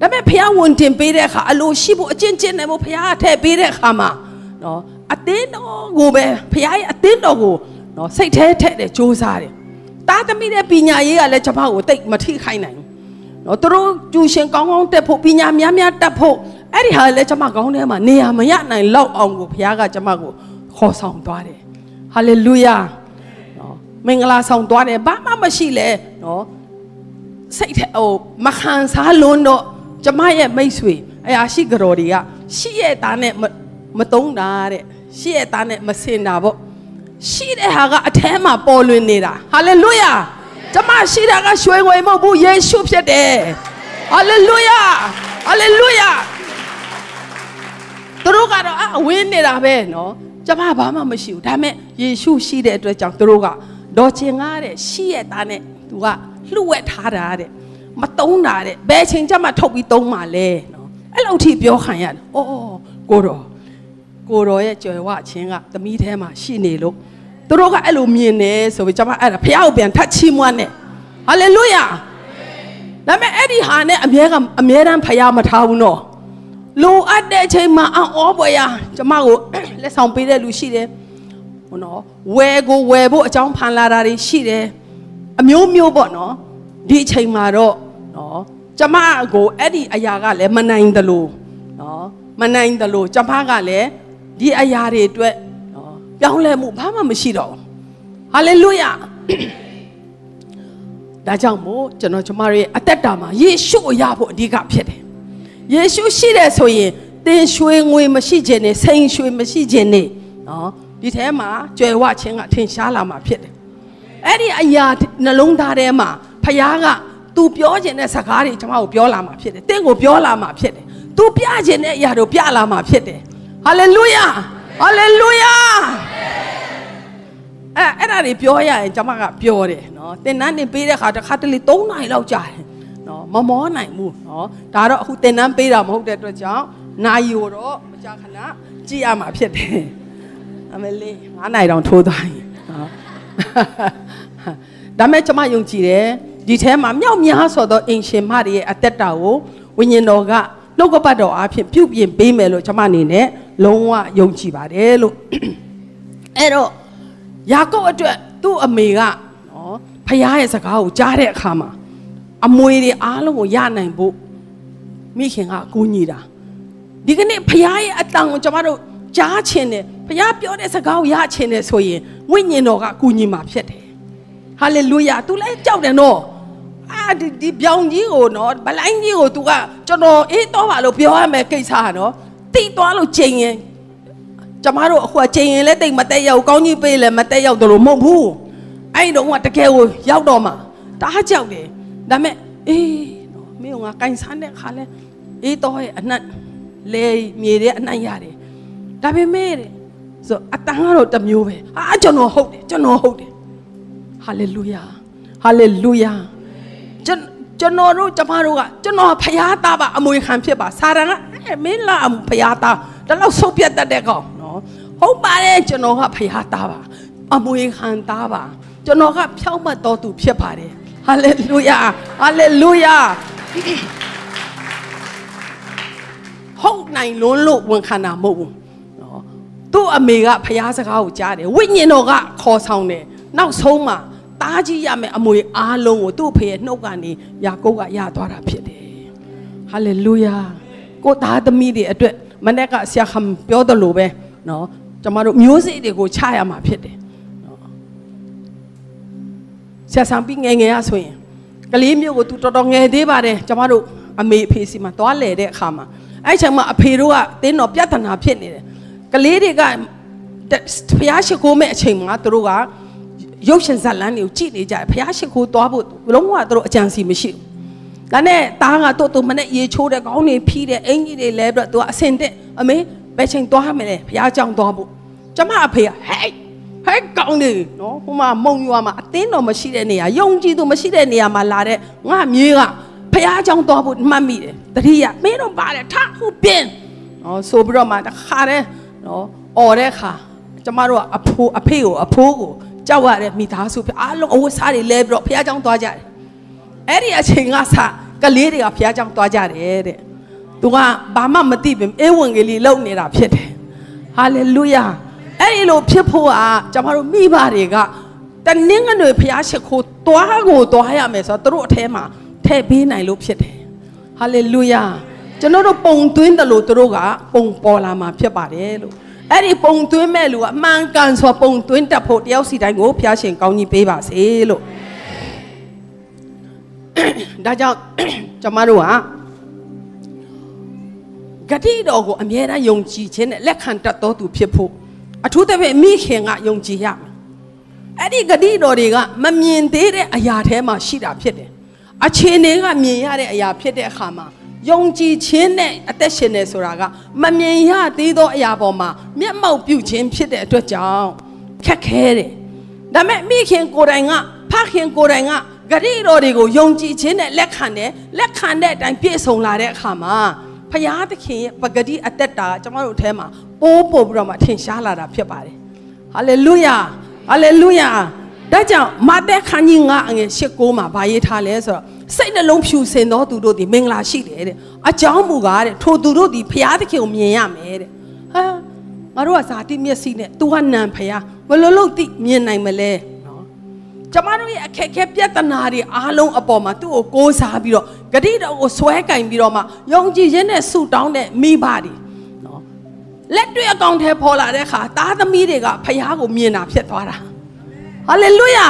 ဒါပေမဲ့ဖျားဝန်တင်ပေးတဲ့အခါအလိုရှိဖို့အကျင့်ကျင့်နေဖို့ဖျားထည့်ပေးတဲ့အခါမှာနော်အတင်းတော်ကိုပဲဖျားရဲ့အတင်းတော်ကိုနော်စိတ်แท้ထက်တယ်စ조사တယ် တားသမီးတဲ့ပညာရေးကလည်းကျမကိုတိတ်မထိခိုက်နိုင်ဘူးနော်သူတို့ကျူရှင်ကောင်းကောင်းတက်ဖို့ပညာများများတက်ဖို့အဲ့ဒီဟာလည်းကျမကောင်းထဲမှာနေရာမရနိုင်လောက်အောင်ကိုဘုရားကကျမကိုခေါ်ဆောင်သွားတယ်ဟာလေလုယာနော်မင်္ဂလာဆောင်သွားတယ်ဘာမှမရှိလဲနော်စိတ်ထဲဟိုမခံစားလွန်းတော့ကျမရဲ့မိတ်ဆွေအရာရှိကြော်တွေကရှိရဲ့သားနဲ့မတုံးတာတဲ့ရှိရဲ့သားနဲ့မစင်တာပေါ့ ရှိတဲ့ဟာကအထဲမှာပေါ်လွင်နေတာဟာလေလုယာကျမရှိတာကရွှေငွေမဟုတ်ဘူးယေရှုဖြစ်တယ်ဟာလေလုယာဟာလေလုယာသူတို့ကတော့အဝင်းနေတာပဲနော်ကျမဘာမှမရှိဘူးဒါပေမဲ့ယေရှုရှိတဲ့အတွက်ကြောင့်သူတို့ကဒေါ်ချင်ကားတဲ့ရှိရဲ့သားနဲ့သူကလှုပ်ဝက်ထားတာတဲ့မတုံးတာတဲ့ဘယ်ချိန်ကျမှထုတ်ပြီးတုံးမှလဲနော်အဲ့လိုထိပြောခံရတယ်အော်ကိုတော်ကိုတော်ရဲ့ကြွယ်ဝခြင်းကသမီးထဲမှာရှိနေလို့ သူတို့ကအဲ့လိုမြင်နေဆိုပြီးကျွန်မအဲ့ဒါဖះကိုပြန်ထပ်ချီးမွမ်းနေဟာလေလုယာဒါပေမဲ့အဲ့ဒီဟာနဲ့အမြဲကအမြဲတမ်းဖះမထားဘူးနော်လိုအပ်တဲ့အချိန်မှာအော်ပွဲရကျွန်မကိုလက်ဆောင်ပေးတဲ့လူရှိတယ်ဟိုနော်ဝယ်ကိုဝယ်ဖို့အကြောင်းဖန်လာတာတွေရှိတယ်အမျိုးမျိုးပေါ့နော်ဒီအချိန်မှာတော့နော်ကျမကိုအဲ့ဒီအရာကလည်းမနိုင်တယ်လို့နော်မနိုင်တယ်လို့ကျမကလည်းဒီအရာတွေအတွက် ပြောင်းလဲမှုဘာမှမရှိတော့ဘူးဟာလေလုယာဒါကြောင့်မို့ကျွန်တော်ကျမတို့ရဲ့အသက်တာမှာယေရှုကိုရဖို့အဓိကဖြစ်တယ်ယေရှုရှိတယ်ဆိုရင်သင်ရွှေငွေမရှိခြင်းနဲ့စိန်ရွှေမရှိခြင်းနဲ့နော်ဒီထဲမှာကြွယ်ဝခြင်းကထင်ရှားလာမှာဖြစ်တယ်အဲ့ဒီအရာနှလုံးသားထဲမှာဖခင်က तू ပြောခြင်းတဲ့စကားတွေကျွန်မကိုပြောလာမှာဖြစ်တယ်တင့်ကိုပြောလာမှာဖြစ်တယ် तू ပြခြင်းတဲ့အရာတို့ပြလာမှာဖြစ်တယ်ဟာလေလုယာ ဟာလေလုယာအဲအဲ့ဒါတွေပြောရရင်ကျွန်မကပြောတယ်နော်သင်တန်းနေပေးတဲ့ခါတစ်ခါတလေ3နာရီလောက်ကြာတယ်နော်မမောနိုင်ဘူးနော်ဒါတော့အခုသင်တန်းပေးတာမဟုတ်တဲ့အတွက်ကြောင့်နိုင်ကိုတော့မကြာခဏကြည့်ရမှာဖြစ်တယ်အမလေး9နိုင်တောင်ထိုးသွားရင်နော်ဒါမဲ့ကျွန်မယုံကြည်တယ်ဒီထဲမှာမြောက်များဆိုသောအင်ရှင်မတွေရဲ့အသက်တာကိုဝိညာဉ်တော်ကနှုတ်ကပတ်တော်အားဖြင့်ပြုပြင်ပေးမယ်လို့ကျွန်မအနေနဲ့ လုံးဝယုံကြည်ပါတယ်လို့အဲ့တော့ယာကုပ်အတွက်သူ့အမေကနော်ဖခင်ရဲ့စကားကိုကြားတဲ့အခါမှာအမွေတွေအားလုံးကိုရနိုင်ဖို့မိခင်ကအကူညီတာဒီကနေ့ဖခင်ရဲ့အတန်ကိုကျွန်တော်တို့ကြားချင်တယ်ဘုရားပြောတဲ့စကားကိုရချင်တယ်ဆိုရင်ဝိညာဉ်တော်ကကူညီမှာဖြစ်တယ်ဟာလေလုယာ तू လည်းကြောက်တယ်နော်အာဒီဒီပြောင်ကြီးကိုနော်ဗလိုင်းကြီးကို तू ကကျွန်တော်အေးတော့ပါလို့ပြောရမယ်ကိစ္စဟာနော် တိသွားလို့ချိန်ရင်ကျမတို့အခုချိန်ရင်လည်းတိတ်မတက်ရောက်ကောင်းကြီးပေးလည်းမတက်ရောက်တယ်လို့မဟုတ်ဘူးအဲ့ဒီတော့ကတကယ်ကိုရောက်တော့မှတားကြောက်တယ်ဒါမဲ့အေးနော်မင်းကငါကန်ဆန်းတဲ့ခါလဲအေးတော့ရဲ့အနက်လေမြေတဲ့အနှံ့ရတယ်ဒါပေမဲ့တဲ့ဆိုအတန်ကတော့တစ်မျိုးပဲအာကျွန်တော်ဟုတ်တယ်ကျွန်တော်ဟုတ်တယ်ဟာလေလုယာဟာလေလုယာကျွန် ကျွန်တော်တို့ကျမတို့ကကျွန်တော်ဖရားသားပါအမွေခံဖြစ်ပါစာရန်ကအဲမင်းလာဖရားသားဒါလောက်ဆုတ်ပြတ်တတ်တဲ့ကောင်နော်ဟုတ်ပါတယ်ကျွန်တော်ကဖရားသားပါအမွေခံသားပါကျွန်တော်ကဖြောက်မှတ်တော်သူဖြစ်ပါတယ်ဟာလေလုယာဟာလေလုယာဟုတ်နိုင်လွန်းလို့ဝန်ခံတာမဟုတ်ဘူးနော်သူ့အမေကဖျားစကားကိုကြားတယ်ဝိညာဉ်တော်ကခေါ်ဆောင်တယ်နောက်ဆုံးမှာ တားကြီးရမယ်အမွေအားလုံးကိုသူ့ဖေရဲ့နှုတ်ကနေယာကုပ်ကရသွားတာဖြစ်တယ်ဟာလေလုယာကိုသားသမီးတွေအတွက်မနေ့ကဆရာခမ်ပြောတယ်လို့ပဲနော်ကျမတို့မျိုးစေ့တွေကိုချရမှာဖြစ်တယ်ဆရာဆောင်ပြီးငယ်ငယ်ရဆိုရင်ကလေးမျိုးကိုသူတော်တော်ငယ်သေးပါတယ်ကျမတို့အမေအဖေစီမှာသွားလဲတဲ့အခါမှာအဲ့ချိန်မှာအဖေတို့ကတင်းတော်ပြဿနာဖြစ်နေတယ်ကလေးတွေကဖျားရှိခိုးမဲ့အချိန်မှာသူတို့က ရုပ်ရှင်ဇာတ်လမ်းတွေကိုကြည့်နေကြတယ်ဖះရှင်ခိုးသွားဖို့လုံးဝသူတို့အကြံစီမရှိဘူးဒါနဲ့တားကတို့တို့မနဲ့ရေချိုးတဲ့ခေါင်းတွေဖြီးတဲ့အင်ကြီးတွေလဲပြီးတော့သူကအစင်တဲ့အမေဘယ်ချိန်သွားမလဲဖះကြောင်သွားဖို့ကျမအဖေကဟဲ့ဟဲ့ကောင်းနေနော်ဟိုမှာမုံရွာမှာအသင်းတော်မရှိတဲ့နေရာယုံကြည်သူမရှိတဲ့နေရာမှာလာတဲ့ငါမြေးကဖះကြောင်သွားဖို့မှတ်မိတယ်တတိယမင်းတို့ပါတယ်ထခုပင်းနော်ဆိုပြီးတော့မှတခါတည်းနော်អော်တဲ့ခါကျမတို့ကအဖိုးအဖေကိုအဖိုးကို ကြောက်ရတဲ့မိသားစုဖြစ်အားလုံးအဝတ်စားတွေလဲပြီးတော့ဖះเจ้าသွားကြတယ်အဲ့ဒီအချိန်ကစကလေးတွေကဖះเจ้าသွားကြတယ်တဲ့သူကဘာမှမသိပင်အေဝံဂေလိလုံနေတာဖြစ်တယ်ဟာလေလုယာအဲ့ဒီလိုဖြစ်ဖို့ကကျမတို့မိဘတွေကတနင်္ဂနွေဖះရှိခိုးတွားကိုတွားရမယ်ဆိုတော့သူတို့အထဲမှာထည့်ပေးနိုင်လို့ဖြစ်တယ်ဟာလေလုယာကျွန်တော်တို့ပုံသွင်းတယ်လို့သူတို့ကပုံပေါ်လာမှာဖြစ်ပါတယ်လို့ အဲ့ဒီပုံသွင်းမဲ့လူကအမှန်ကန်ဆိုပုံသွင်းတတ်ဖို့တယောက်စီတိုင်းကိုဖျားရှင်ကောင်းကြီးပေးပါစေလို့ဒါကြောင့်ကျွန်မတို့ကဂတိတော်ကိုအမြဲတမ်းယုံကြည်ခြင်းနဲ့လက်ခံတတ်တော်သူဖြစ်ဖို့အထူးသဖြင့်မိခင်ကယုံကြည်ရမယ်အဲ့ဒီဂတိတော်တွေကမမြင်သေးတဲ့အရာထဲမှာရှိတာဖြစ်တယ်အခြေအနေကမြင်ရတဲ့အရာဖြစ်တဲ့အခါမှာ ယုံကြည်ခြင်းနဲ့အသက်ရှင်နေဆိုတာကမမြင်ရသေးသောအရာပေါ်မှာမျက်မှောက်ပြုခြင်းဖြစ်တဲ့အတွက်ကြောင့်ခက်ခဲတယ်။ဒါပေမဲ့မိခင်ကိုယ်တိုင်ကဖခင်ကိုယ်တိုင်ကဂရိတော်တွေကိုယုံကြည်ခြင်းနဲ့လက်ခံတယ်လက်ခံတဲ့အတိုင်းပြည့်စုံလာတဲ့အခါမှာဖရာသခင်ရဲ့ပဂတိအသက်တာကျွန်တော်တို့အထဲမှာပိုးပို့ပြီးတော့မှထင်ရှားလာတာဖြစ်ပါတယ်။ဟာလေလုယာဟာလေလုယာဒါကြောင့်မာသက်ခန်းကြီး9အငယ်၈9မှာဗာရေးထားလဲဆိုတော့ စိတ်နှလုံးဖြူစင်သောသူတို့ဒီမင်္ဂလာရှိတယ်တဲ့အကြောင်းမူကားတဲ့ထိုသူတို့ဒီဖျားသခင်ကိုမြင်ရမယ်တဲ့ဟာငါတို့ကဇာတိမျက်စိနဲ့သူကနံဖျားဘယ်လိုလုပ်သိမြင်နိုင်မလဲနော်ကျမတို့ရဲ့အခက်အခဲပြဿနာတွေအားလုံးအပေါ်မှာသူ့ကိုကိုးစားပြီးတော့ဂတိတော်ကိုဆွဲကင်ပြီးတော့မှယုံကြည်ခြင်းနဲ့ဆုတောင်းတဲ့မိဘတွေနော်လက်တွေ့အကောင့်ထဲပေါ်လာတဲ့အခါသားသမီးတွေကဖျားကိုမြင်တာဖြစ်သွားတာဟာလေလုယာ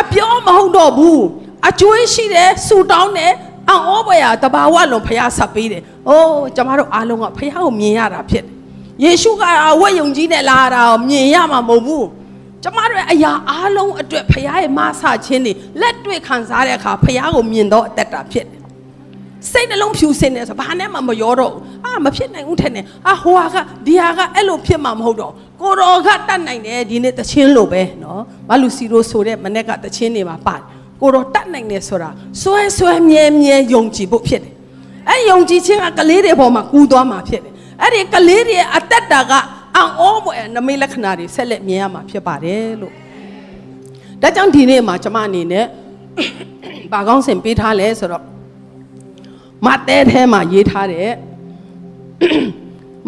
အပြောမဟုတ်တော့ဘူး အကျွေးရှိတယ်ဆူတောင်းတယ်အံ့ဩပွေရတဘာဝလုံးဖះဆက်ပေးတယ်။အိုးကျမတို့အားလုံးကဖះကိုမြင်ရတာဖြစ်တယ်။ယေရှုကအဝတ်ယုံကြီးနဲ့လာတာကိုမြင်ရမှာမဟုတ်ဘူး။ကျမတို့ရဲ့အရာအားလုံးအတွက်ဖះရဲ့မဆခြင်းတွေလက်တွေ့ခံစားတဲ့အခါဖះကိုမြင်တော့အသက်တာဖြစ်တယ်။စိတ်နှလုံးဖြူစင်နေဆိုဘာနဲ့မှမရောတော့ဘူး။အာမဖြစ်နိုင်ဘူးထင်တယ်။အာဟိုဟာကဒီဟာကအဲ့လိုဖြစ်မှာမဟုတ်တော့ကိုတော်ကတတ်နိုင်တယ်ဒီနေ့တချင်းလိုပဲနော်။မလူစီရိုဆိုတဲ့မနေ့ကတချင်းတွေမှာပါတယ်။ ကိုတော့တတ်နိုင်တယ်ဆိုတာစွဲစွဲမြဲမြဲယုံကြည်ဖို့ဖြစ်တယ်။အဲယုံကြည်ခြင်းကကလေးတွေပေါ်မှာကူးသွားမှာဖြစ်တယ်။အဲ့ဒီကလေးတွေအသက်တာကအံ့ဩဖွယ်နမိတ်လက္ခဏာတွေဆက်လက်မြင်ရမှာဖြစ်ပါတယ်လို့။ဒါကြောင့်ဒီနေ့မှာကျွန်မအနေနဲ့ဘာကောင်းစင်ပေးထားလဲဆိုတော့မတဲထဲမှာရေးထားတဲ့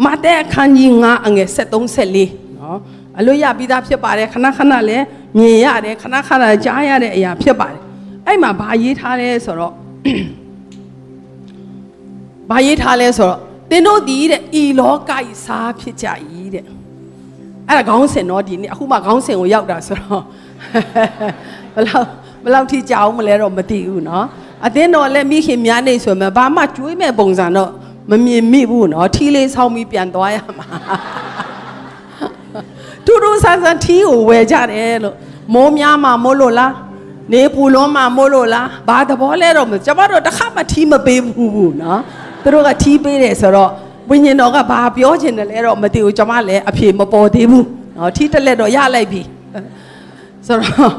မတဲအခန်းကြီး9အငယ်73 74နော် အလို့ရပြီးသားဖြစ်ပါတယ်ခဏခဏလည်းမြင်ရတယ်ခဏခဏကြားရတဲ့အရာဖြစ်ပါတယ်အဲ့မှာဘာရေးထားလဲဆိုတော့ဘာရေးထားလဲဆိုတော့တ တင်းတို့ဒီတဲ့ဤလောကဤစားဖြစ်ကြ၏တဲ့အဲ့ဒါခေါင်းစဉ်တော့ဒီနေ့အခုမှခေါင်းစဉ်ကိုရောက်တာဆိုတော့ဘလောက်ဘလောက်ထိကြောက်မလဲတော့မသိဘူးเนาะအတင်းတော်လည်းမိခင်များနေဆိုမှဘာမှကျွေးမဲ့ပုံစံတော့မမြင်မိဘူးเนาะထီးလေးဆောင်းပြီးပြန်သွားရမှာ ထူးထူးဆန်းဆန်းထီးကိုဝယ်ကြတယ်လို့မိုးများမှမို့လို့လားနေပူလုံးမှမို့လို့လားဘာသဘောလဲတော့မကျမတို့တစ်ခါမှထီးမပေးဘူးဘူးနော်သူတို့ကထီးပေးတယ်ဆိုတော့ဝိညာဉ်တော်ကဘာပြောချင်တယ်လဲတော့မသိဘူးကျမလည်းအဖြေမပေါ်သေးဘူးနော်ထီးတက်လက်တော့ရလိုက်ပြီဆိုတော့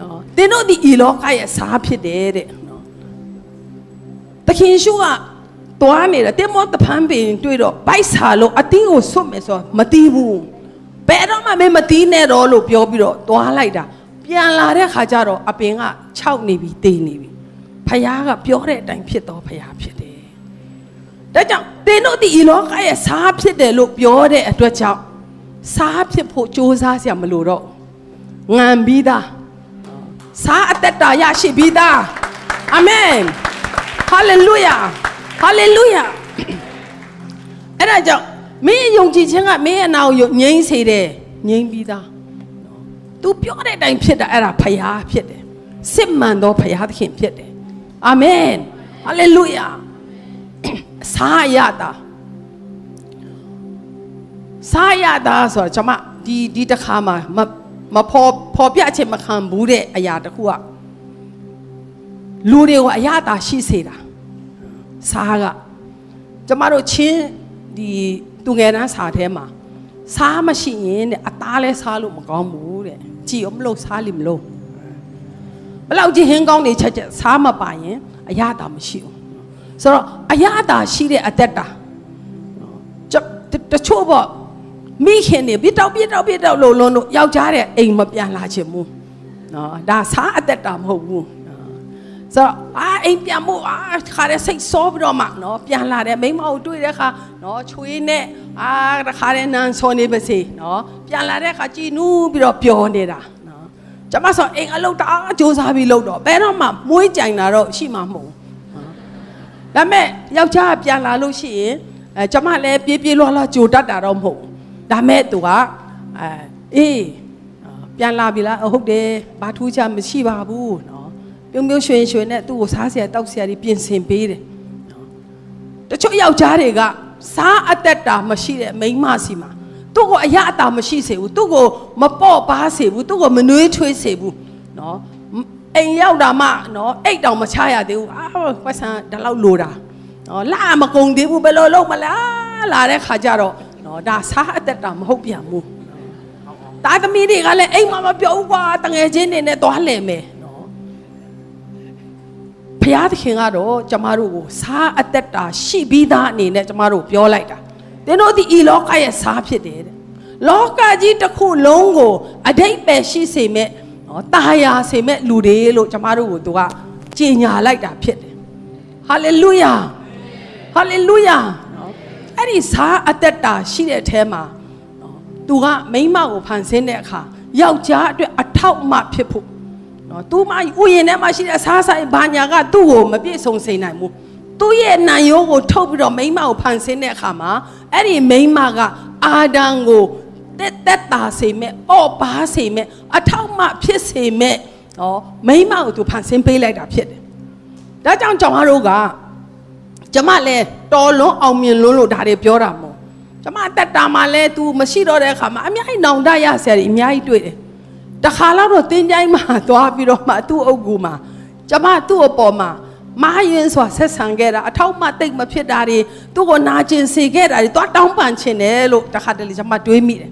နော်တင်းတို့ဒီဤလောကရဲ့စားဖြစ်တယ်တဲ့နော်သခင်ရှုကသွားနေတာတင်းမောတဖန်ပင်တွေ့တော့ဗိုက်စာလို့အတင်းကိုဆွတ်မယ်ဆိုတော့မတီးဘူး ဘယ်တော့မှမမတီးနဲ့တော့လို့ပြောပြီးတော့တွားလိုက်တာပြန်လာတဲ့ခါကျတော့အပင်က6နေပြီတေးနေပြီဖခင်ကပြောတဲ့အတိုင်းဖြစ်တော့ဖခင်ဖြစ်တယ်ဒါကြောင့်တင်းတို့ဒီဤလောကရဲ့စားဖြစ်တယ်လို့ပြောတဲ့အတွက်ကြောင့်စားဖြစ်ဖို့စ조사စရာမလိုတော့ငံပြီးသားစားအသက်တာရရှိပြီးသားအာမင်ဟာလေလုယာဟာလေလုယာအဲ့ဒါကြောင့် မင်းယုံကြည်ခြင်းကမင်းရဲ့နာကိုငြိမ်းစေတယ်ငြိမ်းပြီးသား तू ပြောတဲ့အတိုင်းဖြစ်တာအဲ့ဒါဖယားဖြစ်တယ်စစ်မှန်သောဖယားသခင်ဖြစ်တယ်အာမင်ဟာလေလုယာစားရတာစားရတာဆိုတော့ကျွန်မဒီဒီတစ်ခါမှာမဖော်ဖော်ပြချင်မခံဘူးတဲ့အရာတခုကလူတွေကိုအရသာရှိစေတာစားကကျမတို့ချင်းဒီ သူငယ်တန်းစာထဲမှာစားမရှိရင်တဲ့အသားလဲစားလို့မကောင်းဘူးတဲ့ကြည်အောင်မလို့စားလိမလို့ဘလောက်ကြီးဟင်းကောင်းနေချက်ချက်စားမပါရင်အရသာမရှိဘူးဆိုတော့အရသာရှိတဲ့အသက်တာတချို့ပေါ့မိခင်တွေပြတောက်ပြတောက်ပြတောက်လို့လုံးလို့ယောက်ျားတဲ့အိမ်မပြန်လာချင်ဘူးနော်ဒါစားအသက်တာမဟုတ်ဘူး ဆိုတော့အာအိမ်ပြန်ဖို့အာခါတဲ့စိတ်စောပြီးတော့မှနော်ပြန်လာတယ်မိမကိုတွေ့တဲ့ခါနော်ချွေးနဲ့အာတခါတဲ့နန်းစောနေပါစေနော်ပြန်လာတဲ့ခါကြည်နူးပြီးတော့ပျော်နေတာနော်ကျမဆိုအိမ်အလုပ်တအားစူးစမ်းပြီးလုပ်တော့ဘယ်တော့မှမွေးကြိုင်တာတော့ရှိမှာမဟုတ်ဘူးဒါပေမဲ့ယောက်ျားပြန်လာလို့ရှိရင်အဲကျမလည်းပြေးပြေးလွှားလွှားကြိုတတ်တာတော့မဟုတ်ဘူးဒါမဲ့သူကအဲအေးပြန်လာပြီလားဟုတ်တယ်ဘာထူးခြားမရှိပါဘူးနော် ပြုံးပြုံးရွှင်ရွှင်နဲ့သူ့ကိုစားစရာတောက်စရာတွေပြင်ဆင်ပေးတယ်နော်တချို့ယောက်ျားတွေကစားအသက်တာမရှိတဲ့မိန်းမစီမှာသူ့ကိုအရအတာမရှိစေဘူးသူ့ကိုမပေါ့ပါစေဘူးသူ့ကိုမနှွေးထွေးစေဘူးနော်အိမ်ရောက်တာမှနော်အိတ်တောင်မချရသေးဘူးအာပတ်စံဒီလောက်လိုတာနော်လာမကုန်သေးဘူးဘယ်လိုလုပ်မလားလာတဲ့ခါကျတော့နော်ဒါစားအသက်တာမဟုတ်ပြန်ဘူးတာသမီးတွေကလည်းအိမ်မှာမပြောဘူးကွာတငယ်ချင်းတွေနဲ့သွားလဲမယ်နော် ဘုရားသခင်ကတော့ကျမတို့ကိုစားအသက်တာရှိပြီးသားအနေနဲ့ကျမတို့ပြောလိုက်တာသင်တို့ဒီဤလောကရဲ့စားဖြစ်တယ်တဲ့လောကကြီးတစ်ခုလုံးကိုအတိတ်ပဲရှိစေမဲ့နော်တာယာစေမဲ့လူတွေလို့ကျမတို့ကိုသူကကြီးညာလိုက်တာဖြစ်တယ်ဟာလေလုယာဟာလေလုယာအဲ့ဒီစားအသက်တာရှိတဲ့အထဲမှာနော်သူကမိန်းမကိုဖန်ဆင်းတဲ့အခါယောက်ျားအတွက်အထောက်အမဖြစ်ဖို့ နော်သူမဥယျာဉ်ထဲမှာရှိတဲ့စားဆိုင်ဘာညာကသူ့ကိုမပြည့်စုံစေနိုင်ဘူးသူ့ရဲ့နံရိုးကိုထုတ်ပြီးတော့မိန်းမကိုဖန်ဆင်းတဲ့အခါမှာအဲ့ဒီမိန်းမကအာဒံကိုတက်တက်တာစေမဲ့အော့ပါစေမဲ့အထောက်အမဖြစ်စေမဲ့နော်မိန်းမကိုသူဖန်ဆင်းပေးလိုက်တာဖြစ်တယ်ဒါကြောင့်ကျွန်တော်တို့ကကျမလည်းတော်လွန်းအောင်မြင်လွန်းလို့ဒါတွေပြောတာမဟုတ်ကျမတက်တာမှလည်း तू မရှိတော့တဲ့အခါမှာအများကြီးနောင်တရဆရာကြီးအများကြီးတွေ့တယ် တခါတော့တော့တင်းကြိုင်းမှာသွားပြီးတော့မှသူ့အုပ်ကူမှာကျမသူ့အပေါ်မှာမာရင်ဆိုတာဆက်ဆံခဲ့တာအထောက်မှတိတ်မဖြစ်တာတွေသူ့ကိုနာကျင်စေခဲ့တာတွေသွားတောင်းပန်ချင်တယ်လို့တခါတလေကျမတွေးမိတယ်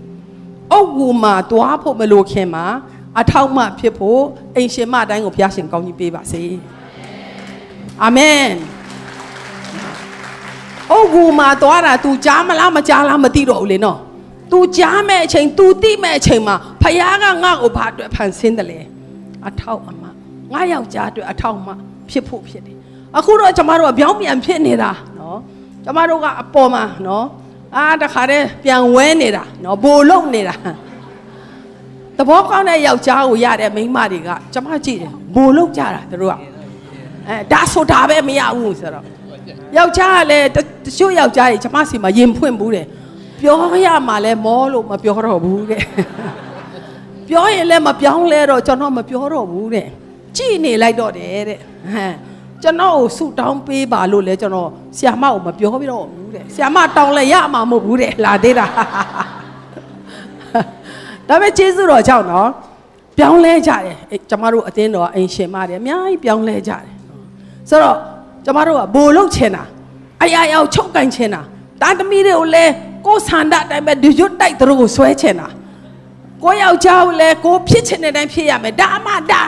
အုပ်ကူမှာသွားဖို့မလိုခင်မှာအထောက်မှဖြစ်ဖို့အိမ်ရှင်မအတိုင်းကိုဘုရားရှင်ကောင်းကြီးပေးပါစေအာမင်အုတ်ကူမှာသွားတာ तू ကြားမလားမကြားလားမသိတော့ဘူးလေနော် तू ကြားမဲ့အချိန် तू သိမဲ့အချိန်မှာဖခင်ကငါ့ကိုဘာအတွက်ဖန်ဆင်းတယ်လဲအထောက်အမငါယောက်ျားအတွက်အထောက်အမဖြစ်ဖို့ဖြစ်တယ်အခုတော့ကျမတို့ကပြောင်းပြန်ဖြစ်နေတာနော်ကျမတို့ကအပေါ်မှာနော်အာတခါတည်းပြန်ဝဲနေတာနော်ဘိုလ်လုံနေတာသဘောကောင်းတဲ့ယောက်ျားကိုရတဲ့မိန်းမတွေကကျမကြည့်တယ်ဘိုလ်လုံကြတာသူတို့ကအဲဒါဆိုတာပဲမရဘူးဆိုတော့ယောက်ျားကလည်းတတချို့ယောက်ျားတွေကျမစီမှာရင်ဖွင့်ဘူးတယ် ပြောရမှာလဲမောလို့မပြောတော့ဘူးတဲ့ပြောရင်လည်းမပြောင်းလဲတော့ကျွန်တော်မပြောတော့ဘူးတဲ့ကြည်နေလိုက်တော့တယ်တဲ့ဟမ်ကျွန်တော်ကိုဆူတောင်းပေးပါလို့လဲကျွန်တော်ဆီယာမကိုမပြောပြတော့ဘူးတဲ့ဆီယာမတောင်းလဲရမှာမဟုတ်ဘူးတဲ့လာသေးတာဒါပေမဲ့ကျေးဇူးတော်ကြောင့်နော်ပြောင်းလဲကြတယ်အဲ့ကျမတို့အတင်းတော်အိမ်ရှင်မတွေအများကြီးပြောင်းလဲကြတယ်ဆိုတော့ကျမတို့ကဘိုလ်လုတ်ချင်တာအရာရောက်ချုပ်ကင်ချင်တာတာသမီးတွေကိုလည်း ကိုယ်ဆန္ဒအတိုင်းပဲဒီရွတ်တိုက်သူတို့ကိုဆွဲချင်တာကိုယောက်ျားကိုလည်းကိုဖြစ်ချင်တဲ့အတိုင်းဖြစ်ရမယ်ဒါမှဒါ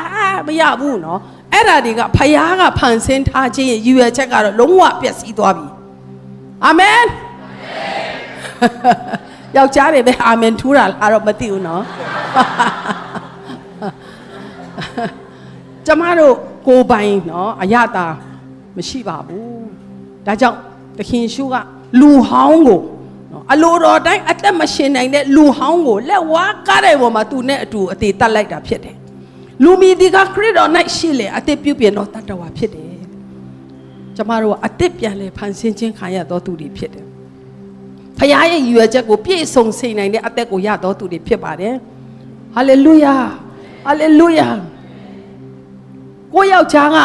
မရဘူးနော်အဲ့ဒါတွေကဖယားကဖန်ဆင်းထားခြင်းရဲ့ရည်ရွယ်ချက်ကတော့လုံးဝပျက်စီးသွားပြီအာမင်ယောက်ျားတွေပဲအာမင်ထူးတာလားတော့မသိဘူးနော်ကျမတို့ကိုယ်ပိုင်နော်အရတာမရှိပါဘူးဒါကြောင့်သခင်ရှုကလူဟောင်းကိုနော် အလိုတော်တိုင်းအသက်မရှင်နိုင်တဲ့လူဟောင်းကိုလက်ဝါးကားတဲ့ပေါ်မှာသူနဲ့အတူအသေးတက်လိုက်တာဖြစ်တယ်လူမီဒီကခရစ်တော်၌ရှိလေအသက်ပြုပြင်တော်တတ်တော်ဖြစ်တယ်ကျမတို့ကအသက်ပြန်လဲဖန်ဆင်းခြင်းခံရတော်သူတွေဖြစ်တယ်ဖခင်ရဲ့ရည်ရွယ်ချက်ကိုပြည့်စုံစေနိုင်တဲ့အသက်ကိုရတော်သူတွေဖြစ်ပါတယ်ဟာလေလုယာဟာလေလုယာကိုယောက်ျားက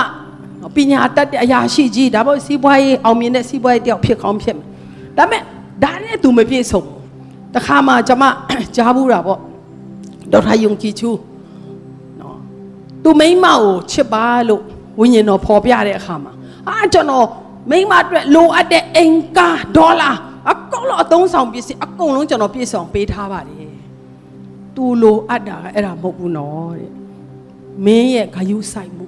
ပညာတတ်တဲ့အရာရှိကြီးဒါပေမဲ့စီးပွားရေးအောင်မြင်တဲ့စီးပွားရေးတယောက်ဖြစ်ကောင်းဖြစ်မယ်ဒါပေမဲ့ ဒါနဲ့သူမပြည့်စုံတခါမှကျွန်မကြားဘူးတာပေါ့ဒေါက်တာယုံကြည်ချူနော်သူမိန်းမကိုချစ်ပါလို့ဝိညာဉ်တော်ဖော်ပြတဲ့အခါမှာအာကျွန်တော်မိန်းမအတွက်လိုအပ်တဲ့အင်ကာဒေါ်လာအကုန်လုံးအသုံးဆောင်ပစ္စည်းအကုန်လုံးကျွန်တော်ပြည့်စုံပေးထားပါတယ်သူလိုအပ်တာကအဲ့ဒါမဟုတ်ဘူးနော်တဲ့မင်းရဲ့ဂယုဆိုင်မှု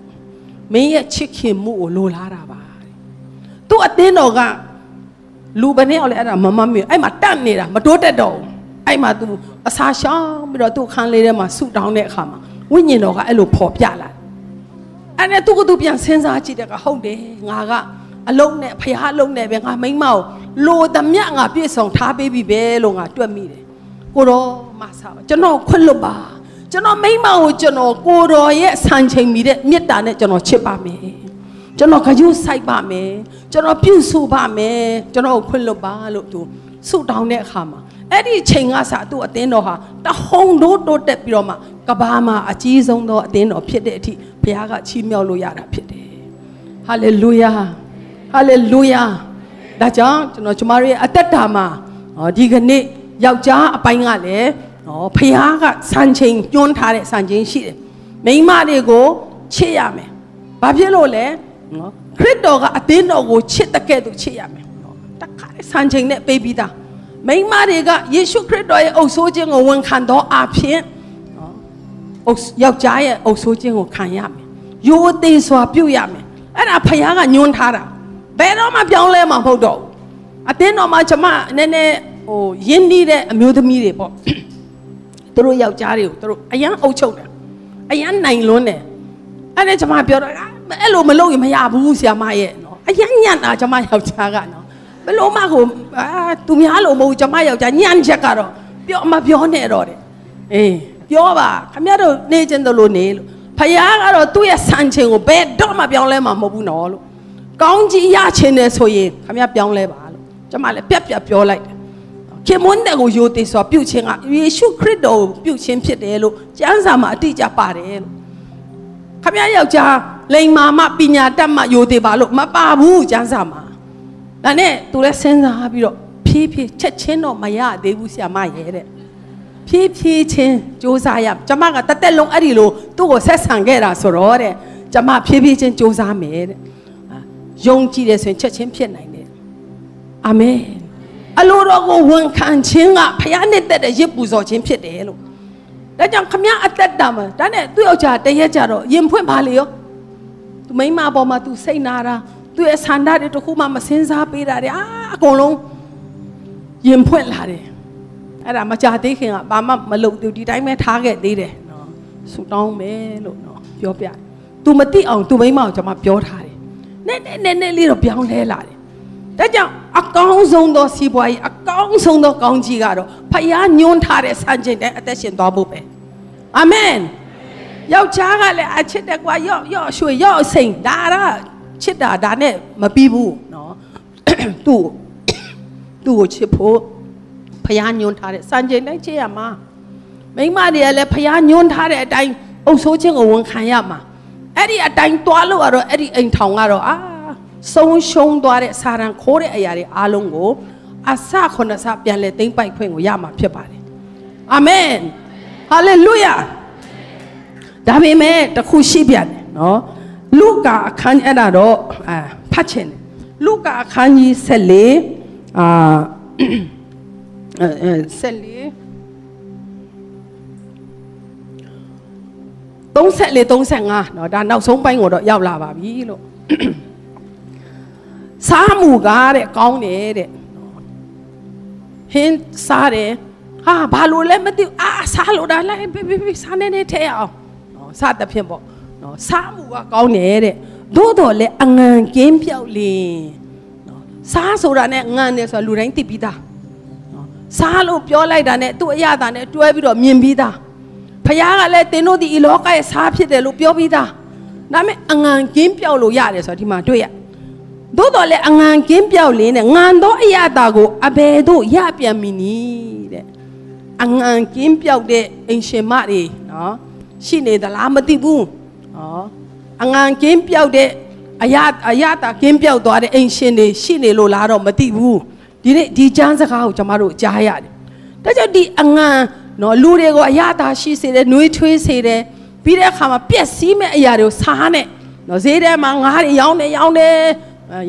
မင်းရဲ့ချစ်ခင်မှုကိုလိုလားတာပါတဲ့သူအတင်းတော်က လူဘယ်နဲ့အောင်လဲအဲ့ဒါမမမေအဲ့မှာတတ်နေတာမတိုးတက်တော့ဘူးအဲ့မှာသူအစာရှောင်းပြီးတော့သူ့ခန်းလေးထဲမှာဆူတောင်းတဲ့အခါမှာဝိညာဉ်တော်ကအဲ့လိုပေါ်ပြလာအဲ့နဲ့သူကသူပြန်စဉ်းစားကြည့်တဲ့ကဟုတ်တယ်ငါကအလုံးနဲ့ဖះအလုံးနဲ့ပဲငါမိမ့်မကိုလိုသမျှငါပြည့်စုံထားပေးပြီပဲလို့ငါတွက်မိတယ်ကိုတော့မဆာကျွန်တော်ခွင့်လွတ်ပါကျွန်တော်မိမ့်မကိုကျွန်တော်ကိုတော်ရဲ့ဆန်ချိန်မိတဲ့မေတ္တာနဲ့ကျွန်တော်ချစ်ပါမယ် ကျွန်တော်ခရုစိုက်ပါမယ်ကျွန်တော်ပြုစုပါမယ်ကျွန်တော်ခွင့်လွတ်ပါလို့သူဆုတောင်းတဲ့အခါမှာအဲ့ဒီချိန်ကစသူ့အသင်းတော်ဟာတဟုန်တို့တိုးတက်ပြီးတော့မှကဘာမှာအကြီးဆုံးသောအသင်းတော်ဖြစ်တဲ့အထိဘုရားကချီးမြှောက်လို့ရတာဖြစ်တယ်ဟာလေလုယာဟာလေလုယာဒါကြောင့်ကျွန်တော်ကျမတို့ရဲ့အသက်တာမှာဒီကနေ့ယောက်ျားအပိုင်းကလည်းနော်ဖះကစံချိန်ညွှန်းထားတဲ့စံချိန်ရှိတယ်မိန်းမတွေကိုချစ်ရမယ်ဘာဖြစ်လို့လဲ နော်ခရစ်တော်ကအသင်းတော်ကိုချစ်တဲ့ကဲ့သို့ချစ်ရမယ်နော်တခါစံချိန်နဲ့ပေးပြီးသားမိန်းမတွေကယေရှုခရစ်တော်ရဲ့အုပ်ဆိုးခြင်းကိုဝန်ခံတော်အဖြစ်နော်အုပ်ယောက်ျားရဲ့အုပ်ဆိုးခြင်းကိုခံရမယ်ယိုသေးစွာပြုတ်ရမယ်အဲ့ဒါဖះကညွှန်းထားတာဘယ်တော့မှပြောင်းလဲမှာမဟုတ်တော့ဘူးအတင်းတော်မှာကျမနည်းနည်းဟိုယဉ်နီးတဲ့အမျိုးသမီးတွေပေါ့သူတို့ယောက်ျားတွေကိုသူတို့အရန်အုပ်ချုပ်တယ်အရန်နိုင်လွန်းတယ်အဲ့ဒါကျမပြောတော့ အဲ့လိုမလုပ်ရင်မရဘူးဆရာမရဲ့နော်အရန်ညံ့တာကျမယောက်ျားကနော်ဘယ်လိုမှကိုအာသူများလို့မဟုတ်ကျမယောက်ျားညံ့ချက်ကတော့ပြောမပြောနဲ့တော့တယ်အေးပြောပါခမရတို့နေချင်းတို့လို့နေလို့ဖခင်ကတော့သူ့ရဲ့ဆန်ချင်းကိုဘယ်တော့မှပြောင်းလဲမှာမဟုတ်ဘူးနော်လို့ကောင်းကြီးရချင်တယ်ဆိုရင်ခမရပြောင်းလဲပါလို့ကျမလည်းပြက်ပြက်ပြောလိုက်တယ်ခင်မွန်းတဲ့ကိုယိုသေးစွာပြုတ်ခြင်းကယေရှုခရစ်တော်ကိုပြုတ်ခြင်းဖြစ်တယ်လို့ကျမ်းစာမှာအတိအကျပါတယ်လို့ခမရယောက်ျား လိန်မာမပညာတတ်မှယိုသေးပါလို့မပါဘူးကျမ်းစာမှာဒါနဲ့သူလည်းစဉ်းစားပြီးတော့ဖြည်းဖြည်းချက်ချင်းတော့မရသေးဘူးဆရာမရဲ့တဲ့ဖြည်းဖြည်းချင်းစူးစမ်းရကျမကတသက်လုံးအဲ့ဒီလိုသူ့ကိုဆက်ဆံခဲ့တာဆိုတော့တဲ့ကျမဖြည်းဖြည်းချင်းစူးစမ်းမယ်တဲ့ယုံကြည်တယ်ဆိုရင်ချက်ချင်းဖြစ်နိုင်တယ်အာမင်အလိုတော်ကိုဝန်ခံခြင်းကဖခင်နဲ့တက်တဲ့ရစ်ပူဇော်ခြင်းဖြစ်တယ်လို့ဒါကြောင့်ခမအသက်တာမှာဒါနဲ့သူ့ယောက်ျားတရက်ကြတော့ရင်ဖွင့်ပါလေရော သူမိမပေါ်မှာသူစိတ်နာတာသူရဲ့ဆန္ဒတွေတခုမှမစင်စားပေးတာတွေအာအကုန်လုံးရင်ဖွင့်လာတယ်အဲ့ဒါမကြသေးခင်ကဘာမှမလုပ်သူဒီတိုင်းပဲထားခဲ့သေးတယ်နော်ဆူတောင်းမယ်လို့နော်ပြောပြ။ तू မသိအောင် तू မိမကိုကျွန်မပြောထားတယ်။နည်းနည်းနည်းနည်းလေးတော့ပြောင်းလဲလာတယ်။ဒါကြောင့်အကောင်းဆုံးသောစီးပွားရေးအကောင်းဆုံးသောကောင်းကြီးကတော့ဖယားညွှန်းထားတဲ့စံချိန်တဲ့အသက်ရှင်သွားဖို့ပဲ။အာမင်။ ယောက်ျားကလည်းအချစ်တယ်ကွာရော့ရော့ရွှေရော့စိန်ဒါကချစ်တာဒါနဲ့မပြီးဘူးနော်သူ့သူ့ကိုချစ်ဖို့ဖျားညွန်းထားတဲ့စံချိန်တိုင်းချစ်ရမှာမိန်းမတွေကလည်းဖျားညွန်းထားတဲ့အတိုင်းအုပ်ဆိုးခြင်းကိုဝန်ခံရမှာအဲ့ဒီအတိုင်းသွားလို့ကတော့အဲ့ဒီအိမ်ထောင်ကတော့အာဆုံးရှုံးသွားတဲ့စာရန်ခိုးတဲ့အရာတွေအားလုံးကိုအစခုနစပြန်လဲသိမ့်ပိုက်ခွင့်ကိုရမှာဖြစ်ပါတယ်အာမင်ဟာလေလုယာ ဒါပေမဲ့တခုရှိပြန်တယ်နော်လူကာအခန်းအဲ့ဒါတော့အာဖတ်ချင်တယ်လူကာအခန်းကြီး14အာအဲ14 34 35เนาะဒါနောက်ဆုံးပိုင်းကိုတော့ရောက်လာပါပြီလို့စားမှုကားတဲ့ကောင်းတယ်တဲ့ဟင်းစားတယ်ဟာဘာလို့လဲမသိဘူးအာစားလို့ဒါလိုက်ပြပြပြစားနေနေထဲအောင်เนาะ စသဖြင့်ပေါ့နော်စားမှုကကောင်းတယ်တဲ့သို့တော်လည်းအငန်ကင်းပြောက်လင်နော်စားဆိုတာနဲ့ငန်တယ်ဆိုတာလူတိုင်းသိပြီးသားနော်စားလို့ပြောလိုက်တာနဲ့သူ့အရသာနဲ့တွဲပြီးတော့မြင်ပြီးသားဖခင်ကလည်းတင်းတို့ဒီဤလောကရဲ့စားဖြစ်တယ်လို့ပြောပြီးသားဒါပေမဲ့အငန်ကင်းပြောက်လို့ရတယ်ဆိုတာဒီမှာတွေ့ရသို့တော်လည်းအငန်ကင်းပြောက်လင်းတဲ့ငန်သောအရာတာကိုအဘယ်သို့ရပြန်မည်နည်းတဲ့အငန်ကင်းပြောက်တဲ့အိမ်ရှင်မတွေနော် ရှိနေသလားမသိဘူးနော်အငံကင်းပြောက်တဲ့အရအရသာကင်းပြောက်သွားတဲ့အင်ရှင်တွေရှိနေလို့လားတော့မသိဘူးဒီနေ့ဒီကျမ်းစကားကိုကျွန်တော်တို့ကြားရတယ်ဒါကြောင့်ဒီအငံနော်လူတွေကိုအရသာရှိစေတယ်နှွေးထွေးစေတယ်ပြီးတဲ့အခါမှာပျက်စီးမဲ့အရာတွေကိုစားနဲ့နော်ဈေးထဲမှာငါးတွေရောင်းနေရောင်းနေ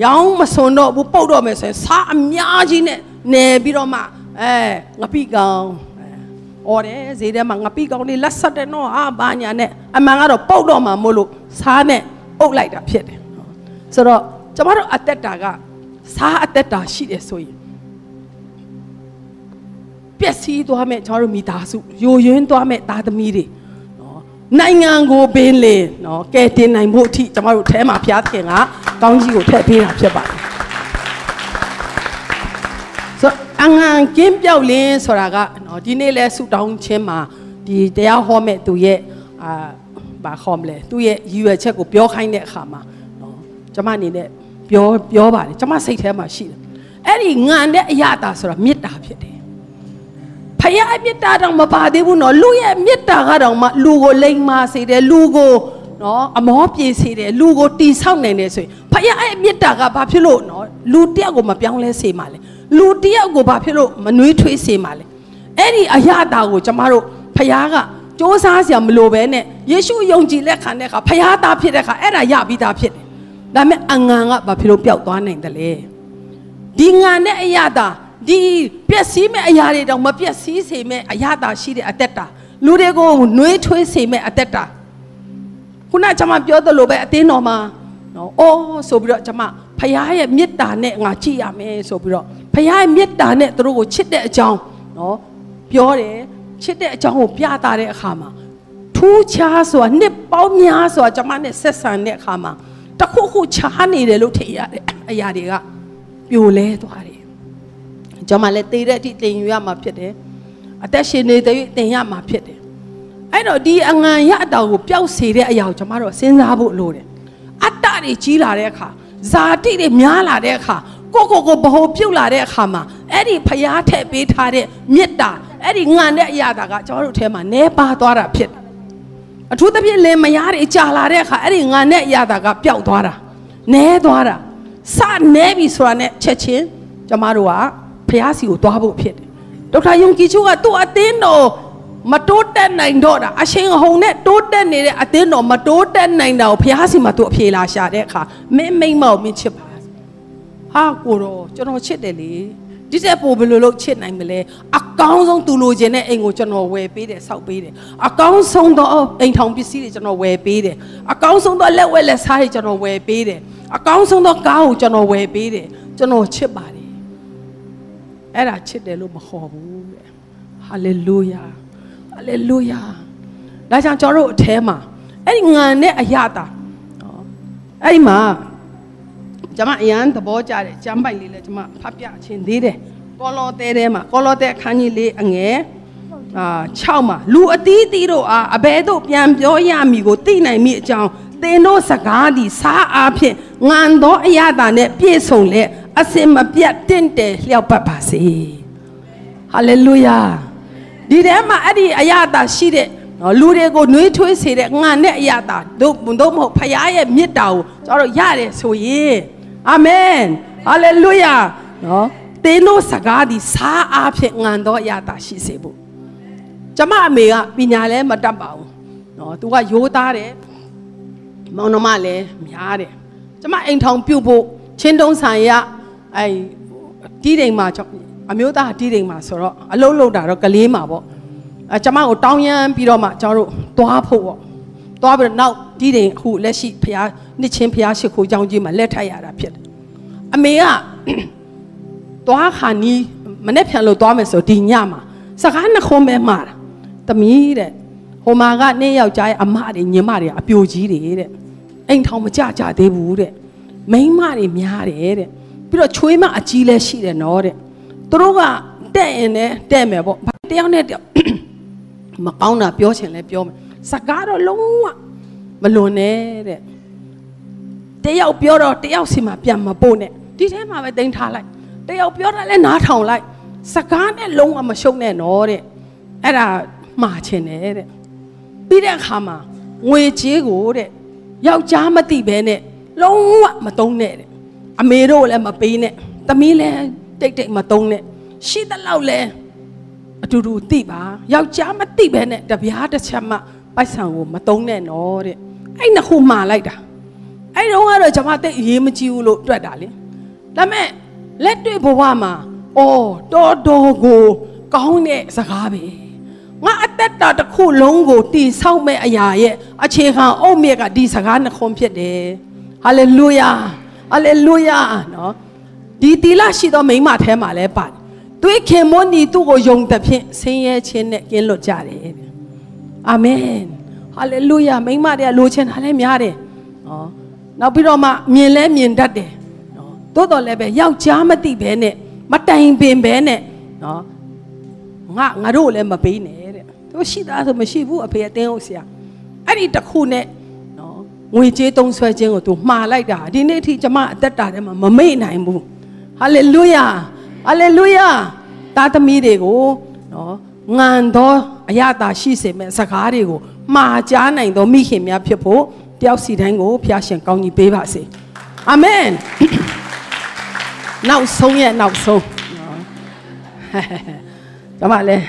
ရောင်းမစွန်တော့ဘူးပုတ်တော့မယ်ဆိုရင်စားအများကြီးနဲ့နေပြီးတော့မှအဲငပိကောင် အော်တယ်ဈေးထဲမှာငပိကောင်လေးလက်ဆက်တယ်နော်အာဘာညာနဲ့အမှန်ကတော့ပုတ်တော့မှာမို့လို့စားနဲ့အုပ်လိုက်တာဖြစ်တယ်ဆိုတော့ကျမတို့အသက်တာကစားအသက်တာရှိတယ်ဆိုရင်ပျက်စီးသွားမဲ့ကျွန်တော်တို့မိသားစုယိုယွင်းသွားမဲ့သားသမီးတွေနော်နိုင်ငံကိုပင်လေနော်ကဲတင်နိုင်ဖို့အထိကျွန်တော်တို့အဲမှာဘုရားသခင်ကကောင်းကြီးကိုထည့်ပေးတာဖြစ်ပါတယ် အငန်ကင်းပြောက်လင်းဆိုတာကနော်ဒီနေ့လဲဆူတောင်းခြင်းမှာဒီတရားဟောမဲ့သူရဲ့အာဘာခေါ်မလဲသူရဲ့ရည်ရွယ်ချက်ကိုပြောခိုင်းတဲ့အခါမှာနော်ကျွန်မအနေနဲ့ပြောပြောပါတယ်ကျွန်မစိတ်ထဲမှာရှိတယ်အဲ့ဒီငံတဲ့အရာတာဆိုတာမေတ္တာဖြစ်တယ်ဖယားမေတ္တာတော့မပါသေးဘူးနော်လူရဲ့မေတ္တာကတော့မှလူကိုလိမ်မာစေတယ်လူကိုနော်အမောပြေစေတယ်လူကိုတီဆောက်နိုင်တယ်ဆိုရင်ဖယားရဲ့မေတ္တာကဘာဖြစ်လို့နော်လူတယောက်ကိုမပြောင်းလဲစေမှာလဲ လူတယောက်ကိုဘာဖြစ်လို့မနှွေးထွေးစေမှာလဲအဲ့ဒီအရာတာကိုကျမတို့ဖယားကစ조사စရာမလိုပဲနဲ့ယေရှုယုံကြည်လက်ခံတဲ့အခါဖယားသားဖြစ်တဲ့အခါအဲ့ဒါရပြီးသားဖြစ်တယ်ဒါပေမဲ့အငံကဘာဖြစ်လို့ပျောက်သွားနိုင်တယ်လဲဒီငံနဲ့အရာတာဒီပျက်စီးမဲ့အရာတွေတောင်မပျက်စီးစေမဲ့အရာတာရှိတဲ့အသက်တာလူတွေကိုနှွေးထွေးစေမဲ့အသက်တာခုနကျွန်မပြောသလိုပဲအတင်းတော်မှာနော်အော်ဆိုပြီးတော့ကျွန်မဖခင်ရဲ့မေတ္တာနဲ့ငါကြည့်ရမယ်ဆိုပြီးတော့ ဖခင်ရဲ့မေတ္တာနဲ့သူတို့ကိုချစ်တဲ့အကြောင်းနော်ပြောတယ်ချစ်တဲ့အကြောင်းကိုပြသတဲ့အခါမှာထူးခြားဆိုတာနှစ်ပေါင်းများစွာကျွန်မနဲ့ဆက်ဆံတဲ့အခါမှာတခုခုခြားနေတယ်လို့ထင်ရတဲ့အရာတွေကပြိုလဲသွားတယ်ကျွန်မလည်းတည်တဲ့အထိတင်ယူရမှာဖြစ်တယ်အသက်ရှင်နေတဲ့တင်ရမှာဖြစ်တယ်အဲ့တော့ဒီအငံရအတောင်ကိုပျောက်စေတဲ့အရာကိုကျွန်မတို့စဉ်းစားဖို့လိုတယ်အတ္တတွေကြီးလာတဲ့အခါဇာတိတွေများလာတဲ့အခါ ကိုကိုကိုဘ ਹੁ ပြုတ်လာတဲ့အခါမှာအဲ့ဒီဖျားထက်ပေးထားတဲ့မေတ္တာအဲ့ဒီငံတဲ့အရာတာကကျွန်တော်တို့ထဲမှာနဲပါသွားတာဖြစ်တယ်အထူးသဖြင့်လင်မယားတွေကြာလာတဲ့အခါအဲ့ဒီငံတဲ့အရာတာကပျောက်သွားတာနဲသွားတာစနဲပြီဆိုတာနဲ့ချက်ချင်းကျွန်မတို့ကဖျားစီကိုသွားဖို့ဖြစ်တယ်ဒေါက်တာယုံကြည်ချိုးကသူ့အသင်းတော်မတိုးတက်နိုင်တော့တာအရှင်ဟုံနဲ့တိုးတက်နေတဲ့အသင်းတော်မတိုးတက်နိုင်တာကိုဘုရားစီမှာသူအဖြေလာရှာတဲ့အခါမင်းမိမ့်မောက်မင်းချစ်ပါ ဟာကိုတော့ကျွန်တော်ချစ်တယ်လေဒီတဲ့ပို့ဘယ်လိုလုပ်ချစ်နိုင်မလဲအကောင်းဆုံးသူလိုချင်တဲ့အိမ်ကိုကျွန်တော်ဝယ်ပေးတယ်စောက်ပေးတယ်အကောင်းဆုံးသောအိမ်ထောင်ပစ္စည်းတွေကျွန်တော်ဝယ်ပေးတယ်အကောင်းဆုံးသောလက်ဝဲလက်စားတွေကျွန်တော်ဝယ်ပေးတယ်အကောင်းဆုံးသောကားကိုကျွန်တော်ဝယ်ပေးတယ်ကျွန်တော်ချစ်ပါတယ်အဲ့ဒါချစ်တယ်လို့မခေါ်ဘူးတဲ့ဟာလေလုယာဟာလေလုယာဒါကြောင့်ကျွန်တော်တို့အแทမှာအဲ့ဒီငံနဲ့အရတာအဲ့ဒီမှာ ကျွန်မအရန်သဘောကျတယ်ကျမ်းပိုက်လေးလည်းကျွန်မဖတ်ပြခြင်းသေးတယ်ကောလောသဲထဲမှာကောလောသဲအခန်းကြီးလေးအငယ်အာ6မှာလူအသီးသီးတို့အားအဘဲတို့ပြန်ပြောရမည်ကိုသိနိုင်မိအကြောင်းသင်တို့စကားသည်စားအားဖြင့်ငံသောအရသာနှင့်ပြည့်စုံလေအစင်မပြတ်တင့်တယ်လျှောက်ပတ်ပါစေဟာလေလုယာဒီထဲမှာအဲ့ဒီအရာတာရှိတဲ့နော်လူတွေကိုနှွေးထွေးစေတဲ့ငါနဲ့အရာတာတို့တို့မဟုတ်ဖခင်ရဲ့မေတ္တာကိုကျွန်တော်ရတယ်ဆိုရင် အာမင်ဟာလေလုယာနော်တင်းတို့စကားဒီစားအားဖြင့်ငံတော့အရာတာရှိစေဖို့ကျမအမေကပညာလည်းမတတ်ပါဘူးနော်သူကရိုးသားတယ်မောင်နှမလည်းများတယ်ကျမအိမ်ထောင်ပြုတ်ဖို့ချင်းတုံးဆိုင်ရအဲတီးတိမ်မှာအမျိုးသားတီးတိမ်မှာဆိုတော့အလုံးလုံးတာတော့ကလေးမှာပေါ့အဲကျမကိုတောင်းရမ်းပြီးတော့မှကျွန်တော်တို့သွားဖို့ပေါ့သွားပြီးတော့နောက်တီးတိမ်အခုလက်ရှိဖရား နှစ်ချင်းဖရားရှိခိုးကြောင်းကြီးမှာလက်ထပ်ရတာဖြစ်တယ်အမေကသွားခါနီးမနေ့ပြန်လို့သွားမယ်ဆိုဒီညမှာစကားနှခုံးပဲမှာတာတမီးတဲ့ဟိုမှာကနေ့ယောက်ျားရဲ့အမတွေညမတွေအပြိုကြီးတွေတဲ့အိမ်ထောင်မကြကြသေးဘူးတဲ့မိန်းမတွေများတယ်တဲ့ပြီးတော့ချွေးမအကြီးလဲရှိတယ်နော်တဲ့သူတို့ကတဲ့ရင်နဲ့တဲ့မယ်ပေါ့တယောက်နဲ့တယောက်မကောင်းတာပြောချင်လဲပြောမယ်စကားတော့လုံးဝမလွန်နဲ့တဲ့ တယောက်ပြောတော့တယောက်စီမှာပြန်မပို့နဲ့ဒီထဲမှာပဲတင်ထားလိုက်တယောက်ပြောတာလဲနားထောင်လိုက်စကားနဲ့လုံးဝမရှုံနဲ့နော်တဲ့အဲ့ဒါမှားချင်တယ်တဲ့ပြီးတဲ့အခါမှာငွေကြေးကိုတဲ့ယောက်ျားမသိဘဲနဲ့လုံးဝမတုံးနဲ့တဲ့အမေတို့လည်းမပေးနဲ့သမီးလည်းတိတ်တိတ်မတုံးနဲ့ရှိသလောက်လဲအတူတူသိပါယောက်ျားမသိဘဲနဲ့တပြားတစ်ချက်မှပိုက်ဆံကိုမတုံးနဲ့နော်တဲ့အဲ့နှစ်ခုမှားလိုက်တာ အဲ့တော့ကတော့ကျွန်မတိတ်အရေးမကြီးဘူးလို့တွက်တာလေဒါမဲ့လက်တွေ့ဘဝမှာအော်တော်တော်ကို ကောင်းတဲ့စကားပဲငါအသက်တာတစ်ခုလုံးကိုတည်ဆောက်မဲ့အရာရဲ့အခြေခံအုတ်မြက်ကဒီစကားနှခုံးဖြစ်တယ်ဟာလေလုယာဟာလေလုယာနော်ဒီတီလာရှိသောမိမထဲမှာလဲပါတယ်သွေးခင်မွန်းဒီသူ့ကိုယုံတဲ့ဖြင့်ဆင်းရဲခြင်းနဲ့ကင်းလွတ်ကြတယ်အာမင်ဟာလေလုယာမိမတွေကလိုချင်တာလည်းများတယ်နော် နောက်ပြီးတော့မှမြင်လဲမြင်တတ်တယ်နော်သို့တော်လည်းပဲယောက်ျားမသိဘဲနဲ့မတိုင်ပင်ဘဲနဲ့နော်ငါငါတို့လည်းမပေးနဲ့တဲ့သူရှိသားဆိုမရှိဘူးအဖေအတင်းဟုတ်ဆရာအဲ့ဒီတခုနဲ့နော်ငွေကြေးသုံးဆွဲခြင်းကိုသူမှားလိုက်တာဒီနေ့အထိကျမအသက်တာထဲမှာမမေ့နိုင်ဘူးဟာလေလုယာဟာလေလုယာသားသမီးတွေကိုနော်ငံသောအရသာရှိစေမဲ့စကားတွေကိုမှားကြားနိုင်သောမိခင်များဖြစ်ဖို့ တယောက်စီတိုင်းကိုဖျားရှင်ကောင်းကြီးပေးပါစေအာမင်နောက်ဆုံးရဲ့နောက်ဆုံးနော်ဒါမှလည်း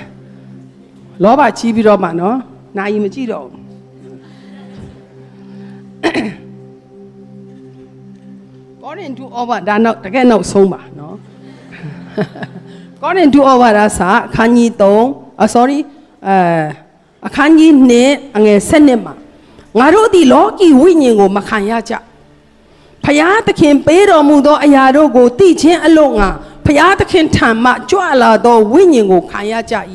လောဘကြီးပြီးတော့မှနော်နာယီမကြည့်တော့ကောရင်တူအော်ဘာဒါနောက်တကယ်နောက်ဆုံးပါနော်ကောရင်တူအော်ဘာဒါစာအခန်းကြီး3အ sorry အဲအခန်းကြီး2အငယ်7မှာ ငါတို့ဒီလောကီဝိညာဉ်ကိုမခံရကြဖျားသခင်ပေးတော်မူသောအရာတို့ကိုသိခြင်းအလို့ငါဖျားသခင်ထံမှကြွလာသောဝိညာဉ်ကိုခံရကြ၏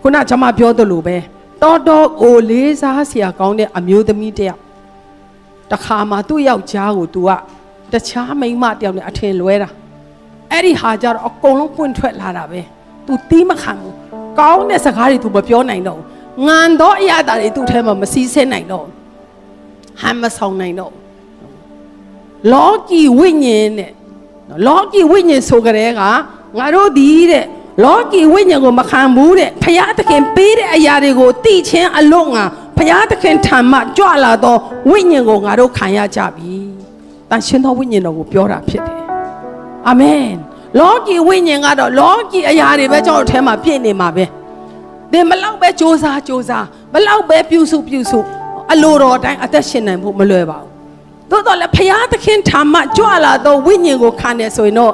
ခုနကျွန်မပြောသလိုပဲတော်တော်ကိုလေးစားစရာကောင်းတဲ့အမျိုးသမီးတယောက်တခါမှသူ့ယောက်ျားကို तू ကတခြားမိန်းမတယောက်နဲ့အထင်လွဲတာအဲ့ဒီဟာကြတော့အကုန်လုံးပွင့်ထွက်လာတာပဲ तू တီးမခံဘူးကောင်းတဲ့စကားတွေ तू မပြောနိုင်တော့ဘူး ငံတော့အရာတာတွေသူ့ထဲမှာမစည်းစဲနိုင်တော့ဟမ်းမဆောင်နိုင်တော့လောကီဝိညာဉ်နဲ့လောကီဝိညာဉ်ဆိုကြတဲ့ကငါတို့ဒီတဲ့လောကီဝိညာဉ်ကိုမခံဘူးတဲ့ဖရာသခင်ပေးတဲ့အရာတွေကိုသိချင်းအလို့ငါဖရာသခင်ထံမှကြွလာသောဝိညာဉ်ကိုငါတို့ခံရကြပြီ။တန်ရှင်သောဝိညာဉ်တော်ကိုပြောတာဖြစ်တယ်။အာမင်။လောကီဝိညာဉ်ကတော့လောကီအရာတွေပဲကျွန်တော်တို့ထဲမှာပြည့်နေမှာပဲ။ သင်မလောက်ပဲစ조사စ조사မလောက်ပဲပြုစုပြုစုအလိုတော်အတိုင်းအသက်ရှင်နိုင်ဖို့မလွယ်ပါဘူး။သို့တော်လည်းဖရာသခင်ထံမှကြွလာသောဝိညာဉ်ကိုခံရဆိုရင်တော့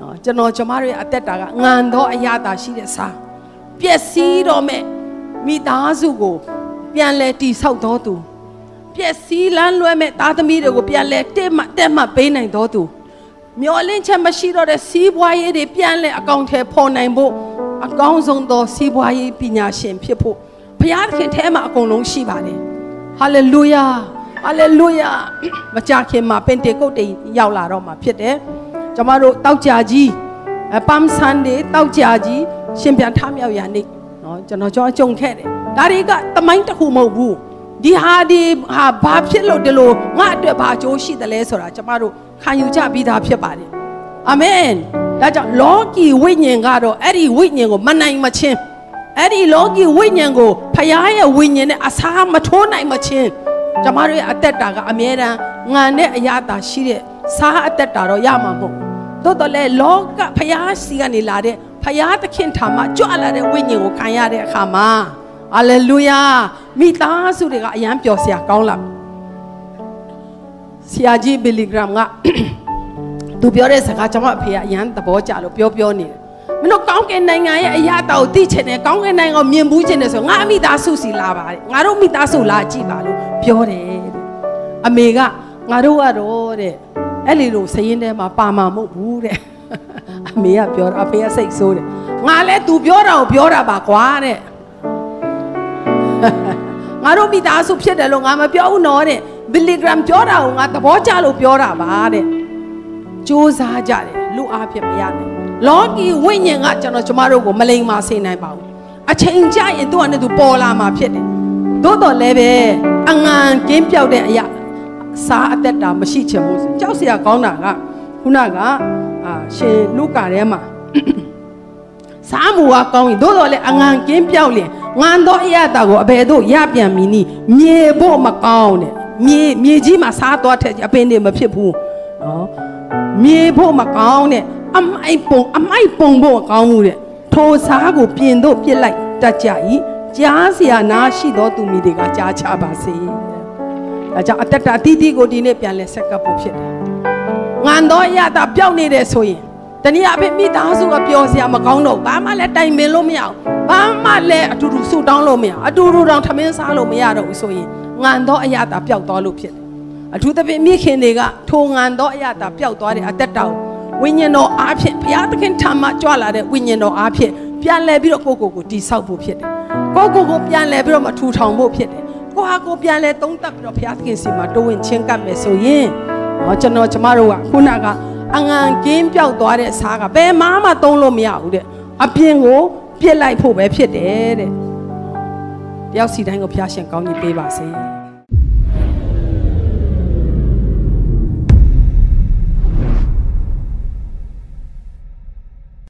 နော်ကျွန်တော်ကျမတို့ရဲ့အသက်တာကငံသောအရာတာရှိတဲ့စာပျက်စီးတော့မဲ့မိသားစုကိုပြန်လဲတိဆောက်တော်သူပျက်စီးလန်းလွဲမဲ့သားသမီးတွေကိုပြန်လဲတက်မှတက်မှပေးနိုင်တော်သူမျောလင့်ချက်မရှိတော့တဲ့စီးပွားရေးတွေပြန်လဲအကောင့်ထဲပေါ်နိုင်ဖို့ အကောင်းဆုံးသောစီးပွားရေးပညာရှင်ဖြစ်ဖို့ဘုရားသခင်ထဲမှာအကုန်လုံးရှိပါတယ်ဟာလေလုယာဟာလေလုယာမကြခင်မှာပင်တေကုတ်တေရောက်လာတော့မှာဖြစ်တယ်ကျမတို့တောက်ကြကြီးပမ်ဆန်ဒေးတောက်ကြကြီးရှင်ပြန်ထမြောက်ရနေ့နော်ကျွန်တော်ကြောအကြုံခဲ့တယ်ဒါတွေကတမိုင်းတစ်ခုမဟုတ်ဘူးဒဒီဟာဒီဟာဘာဖြစ်လို့ဒီလိုငါအတွက်ဘာအကျိုးရှိတယ်လဲဆိုတာကျမတို့ခံယူကြပြီးသားဖြစ်ပါတယ်အာမင်ဒါကြောင့်လောကီဝိညာဉ်ကတော့အဲ့ဒီဝိညာဉ်ကိုမနိုင်မချင်းအဲ့ဒီလောကီဝိညာဉ်ကိုဖခင်ရဲ့ဝိညာဉ်နဲ့အစားမထိုးနိုင်မချင်းကျမတို့ရဲ့အသက်တာကအမြဲတမ်းငံနဲ့အရာတာရှိတဲ့စားအသက်တာတော့ရမှာမဟုတ်သို့တော်လည်းလောကဖခင်စီကနေလာတဲ့ဖခင်သခင်ထာမကြွလာတဲ့ဝိညာဉ်ကိုခံရတဲ့အခါမှာဟာလေလုယာမိသားစုတွေကအယံပျော်စရာကောင်းလာဆရာကြီးဘီလီဂရမ်က သူပြောတဲ့စကားကျွန်မအဖေကအယံသဘောကျလို့ပြောပြောနေတယ်မင်းတို့ကောင်းကင်နိုင်ငံရဲ့အရာတော်ကိုသိချင်တယ်ကောင်းကင်နိုင်ငံကိုမြင်ဘူးချင်တယ်ဆိုငါအမိသားစုစီလာပါတဲ့ငါတို့မိသားစုလာကြည့်ပါလို့ပြောတယ်တဲ့အမေကငါတို့ကတော့တဲ့အဲ့ဒီလိုစရင်ထဲမှာပါမှာမဟုတ်ဘူးတဲ့အမေကပြောတာအဖေကစိတ်ဆိုးတယ်ငါလဲ तू ပြောတာကိုပြောတာပါကွာတဲ့ငါတို့မိသားစုဖြစ်တယ်လို့ငါမပြောဘူးနော်တဲ့ဘီလီဂရမ်ပြောတာကိုငါသဘောကျလို့ပြောတာပါတဲ့ စူးစမ်းကြတယ်လူအားဖြင့်မရနိုင်လောကီဝိညာဉ်ကကျွန်တော်ကျမတို့ကိုမလိမ်မာစေနိုင်ပါဘူးအချိန်ကြရင်သူ့အနေနဲ့သူပေါ်လာမှာဖြစ်တယ်သို့တော်လည်းပဲအငံကင်းပြောက်တဲ့အရာစားအသက်တာမရှိချင်ဘူးကြောက်စရာကောင်းတာကခုနကအာရှင်လူကာထဲမှာစားမှုကကောင်းရင်သို့တော်လည်းအငံကင်းပြောက်လျင်ငန်တော့အရာတာကိုအဘယ်သို့ရပြန်မီနီမြေဖို့မကောင်းတဲ့မြေမြေကြီးမှာစားသွားတဲ့အပင်တွေမဖြစ်ဘူးနော် မြေဖို့မကောင်းတဲ့အမိုက်ပုံအမိုက်ပုံဖို့ကောင်းမှုတဲ့ထိုစားကိုပြင်တို့ပြစ်လိုက်တတ်ကြ၏ကြားเสียနာရှိသောသူမိတွေကကြားချပါစေဒါကြောင့်အတ္တအတိတိကိုဒီနေ့ပြန်လဲဆက်ကပ်ဖို့ဖြစ်တယ်ငန်တော့ရတာပျောက်နေတယ်ဆိုရင်တနည်းအားဖြင့်မိသားစုကပျော်စရာမကောင်းတော့ဘာမှလည်းတိုင်ပင်လို့မရဘူးဘာမှလည်းအတူတူဆူတောင်းလို့မရအတူတူတောင်ထမင်းစားလို့မရတော့ဘူးဆိုရင်ငန်တော့အရတာပျောက်သွားလို့ဖြစ်တယ် အထူးသဖြင့်မိခင်တွေကထိုငန်တော့အရတာပျောက်သွားတဲ့အသက်တောင်ဝိညာဉ်တော်အားဖြင့်ဘုရားသခင်ထာမကြွလာတဲ့ဝိညာဉ်တော်အားဖြင့်ပြန်လဲပြီးတော့ကိုကိုကိုတိဆောက်ဖို့ဖြစ်တယ်ကိုကိုကိုပြန်လဲပြီးတော့မထူထောင်ဖို့ဖြစ်တယ်ကိုဟာကိုပြန်လဲသုံးသပ်ပြီးတော့ဘုရားသခင်စီမှာတိုးဝင်ချင်းကပ်မယ်ဆိုရင်ဟောကျွန်တော်ကျမတို့ကခုနကအငံကင်းပြောက်သွားတဲ့စားကဘယ်မှမသုံးလို့မရဘူးတဲ့အပြင်ကိုပြစ်လိုက်ဖို့ပဲဖြစ်တယ်တဲ့တယောက်စီတိုင်းကိုဘုရားရှင်ကောင်းကြီးပေးပါစေ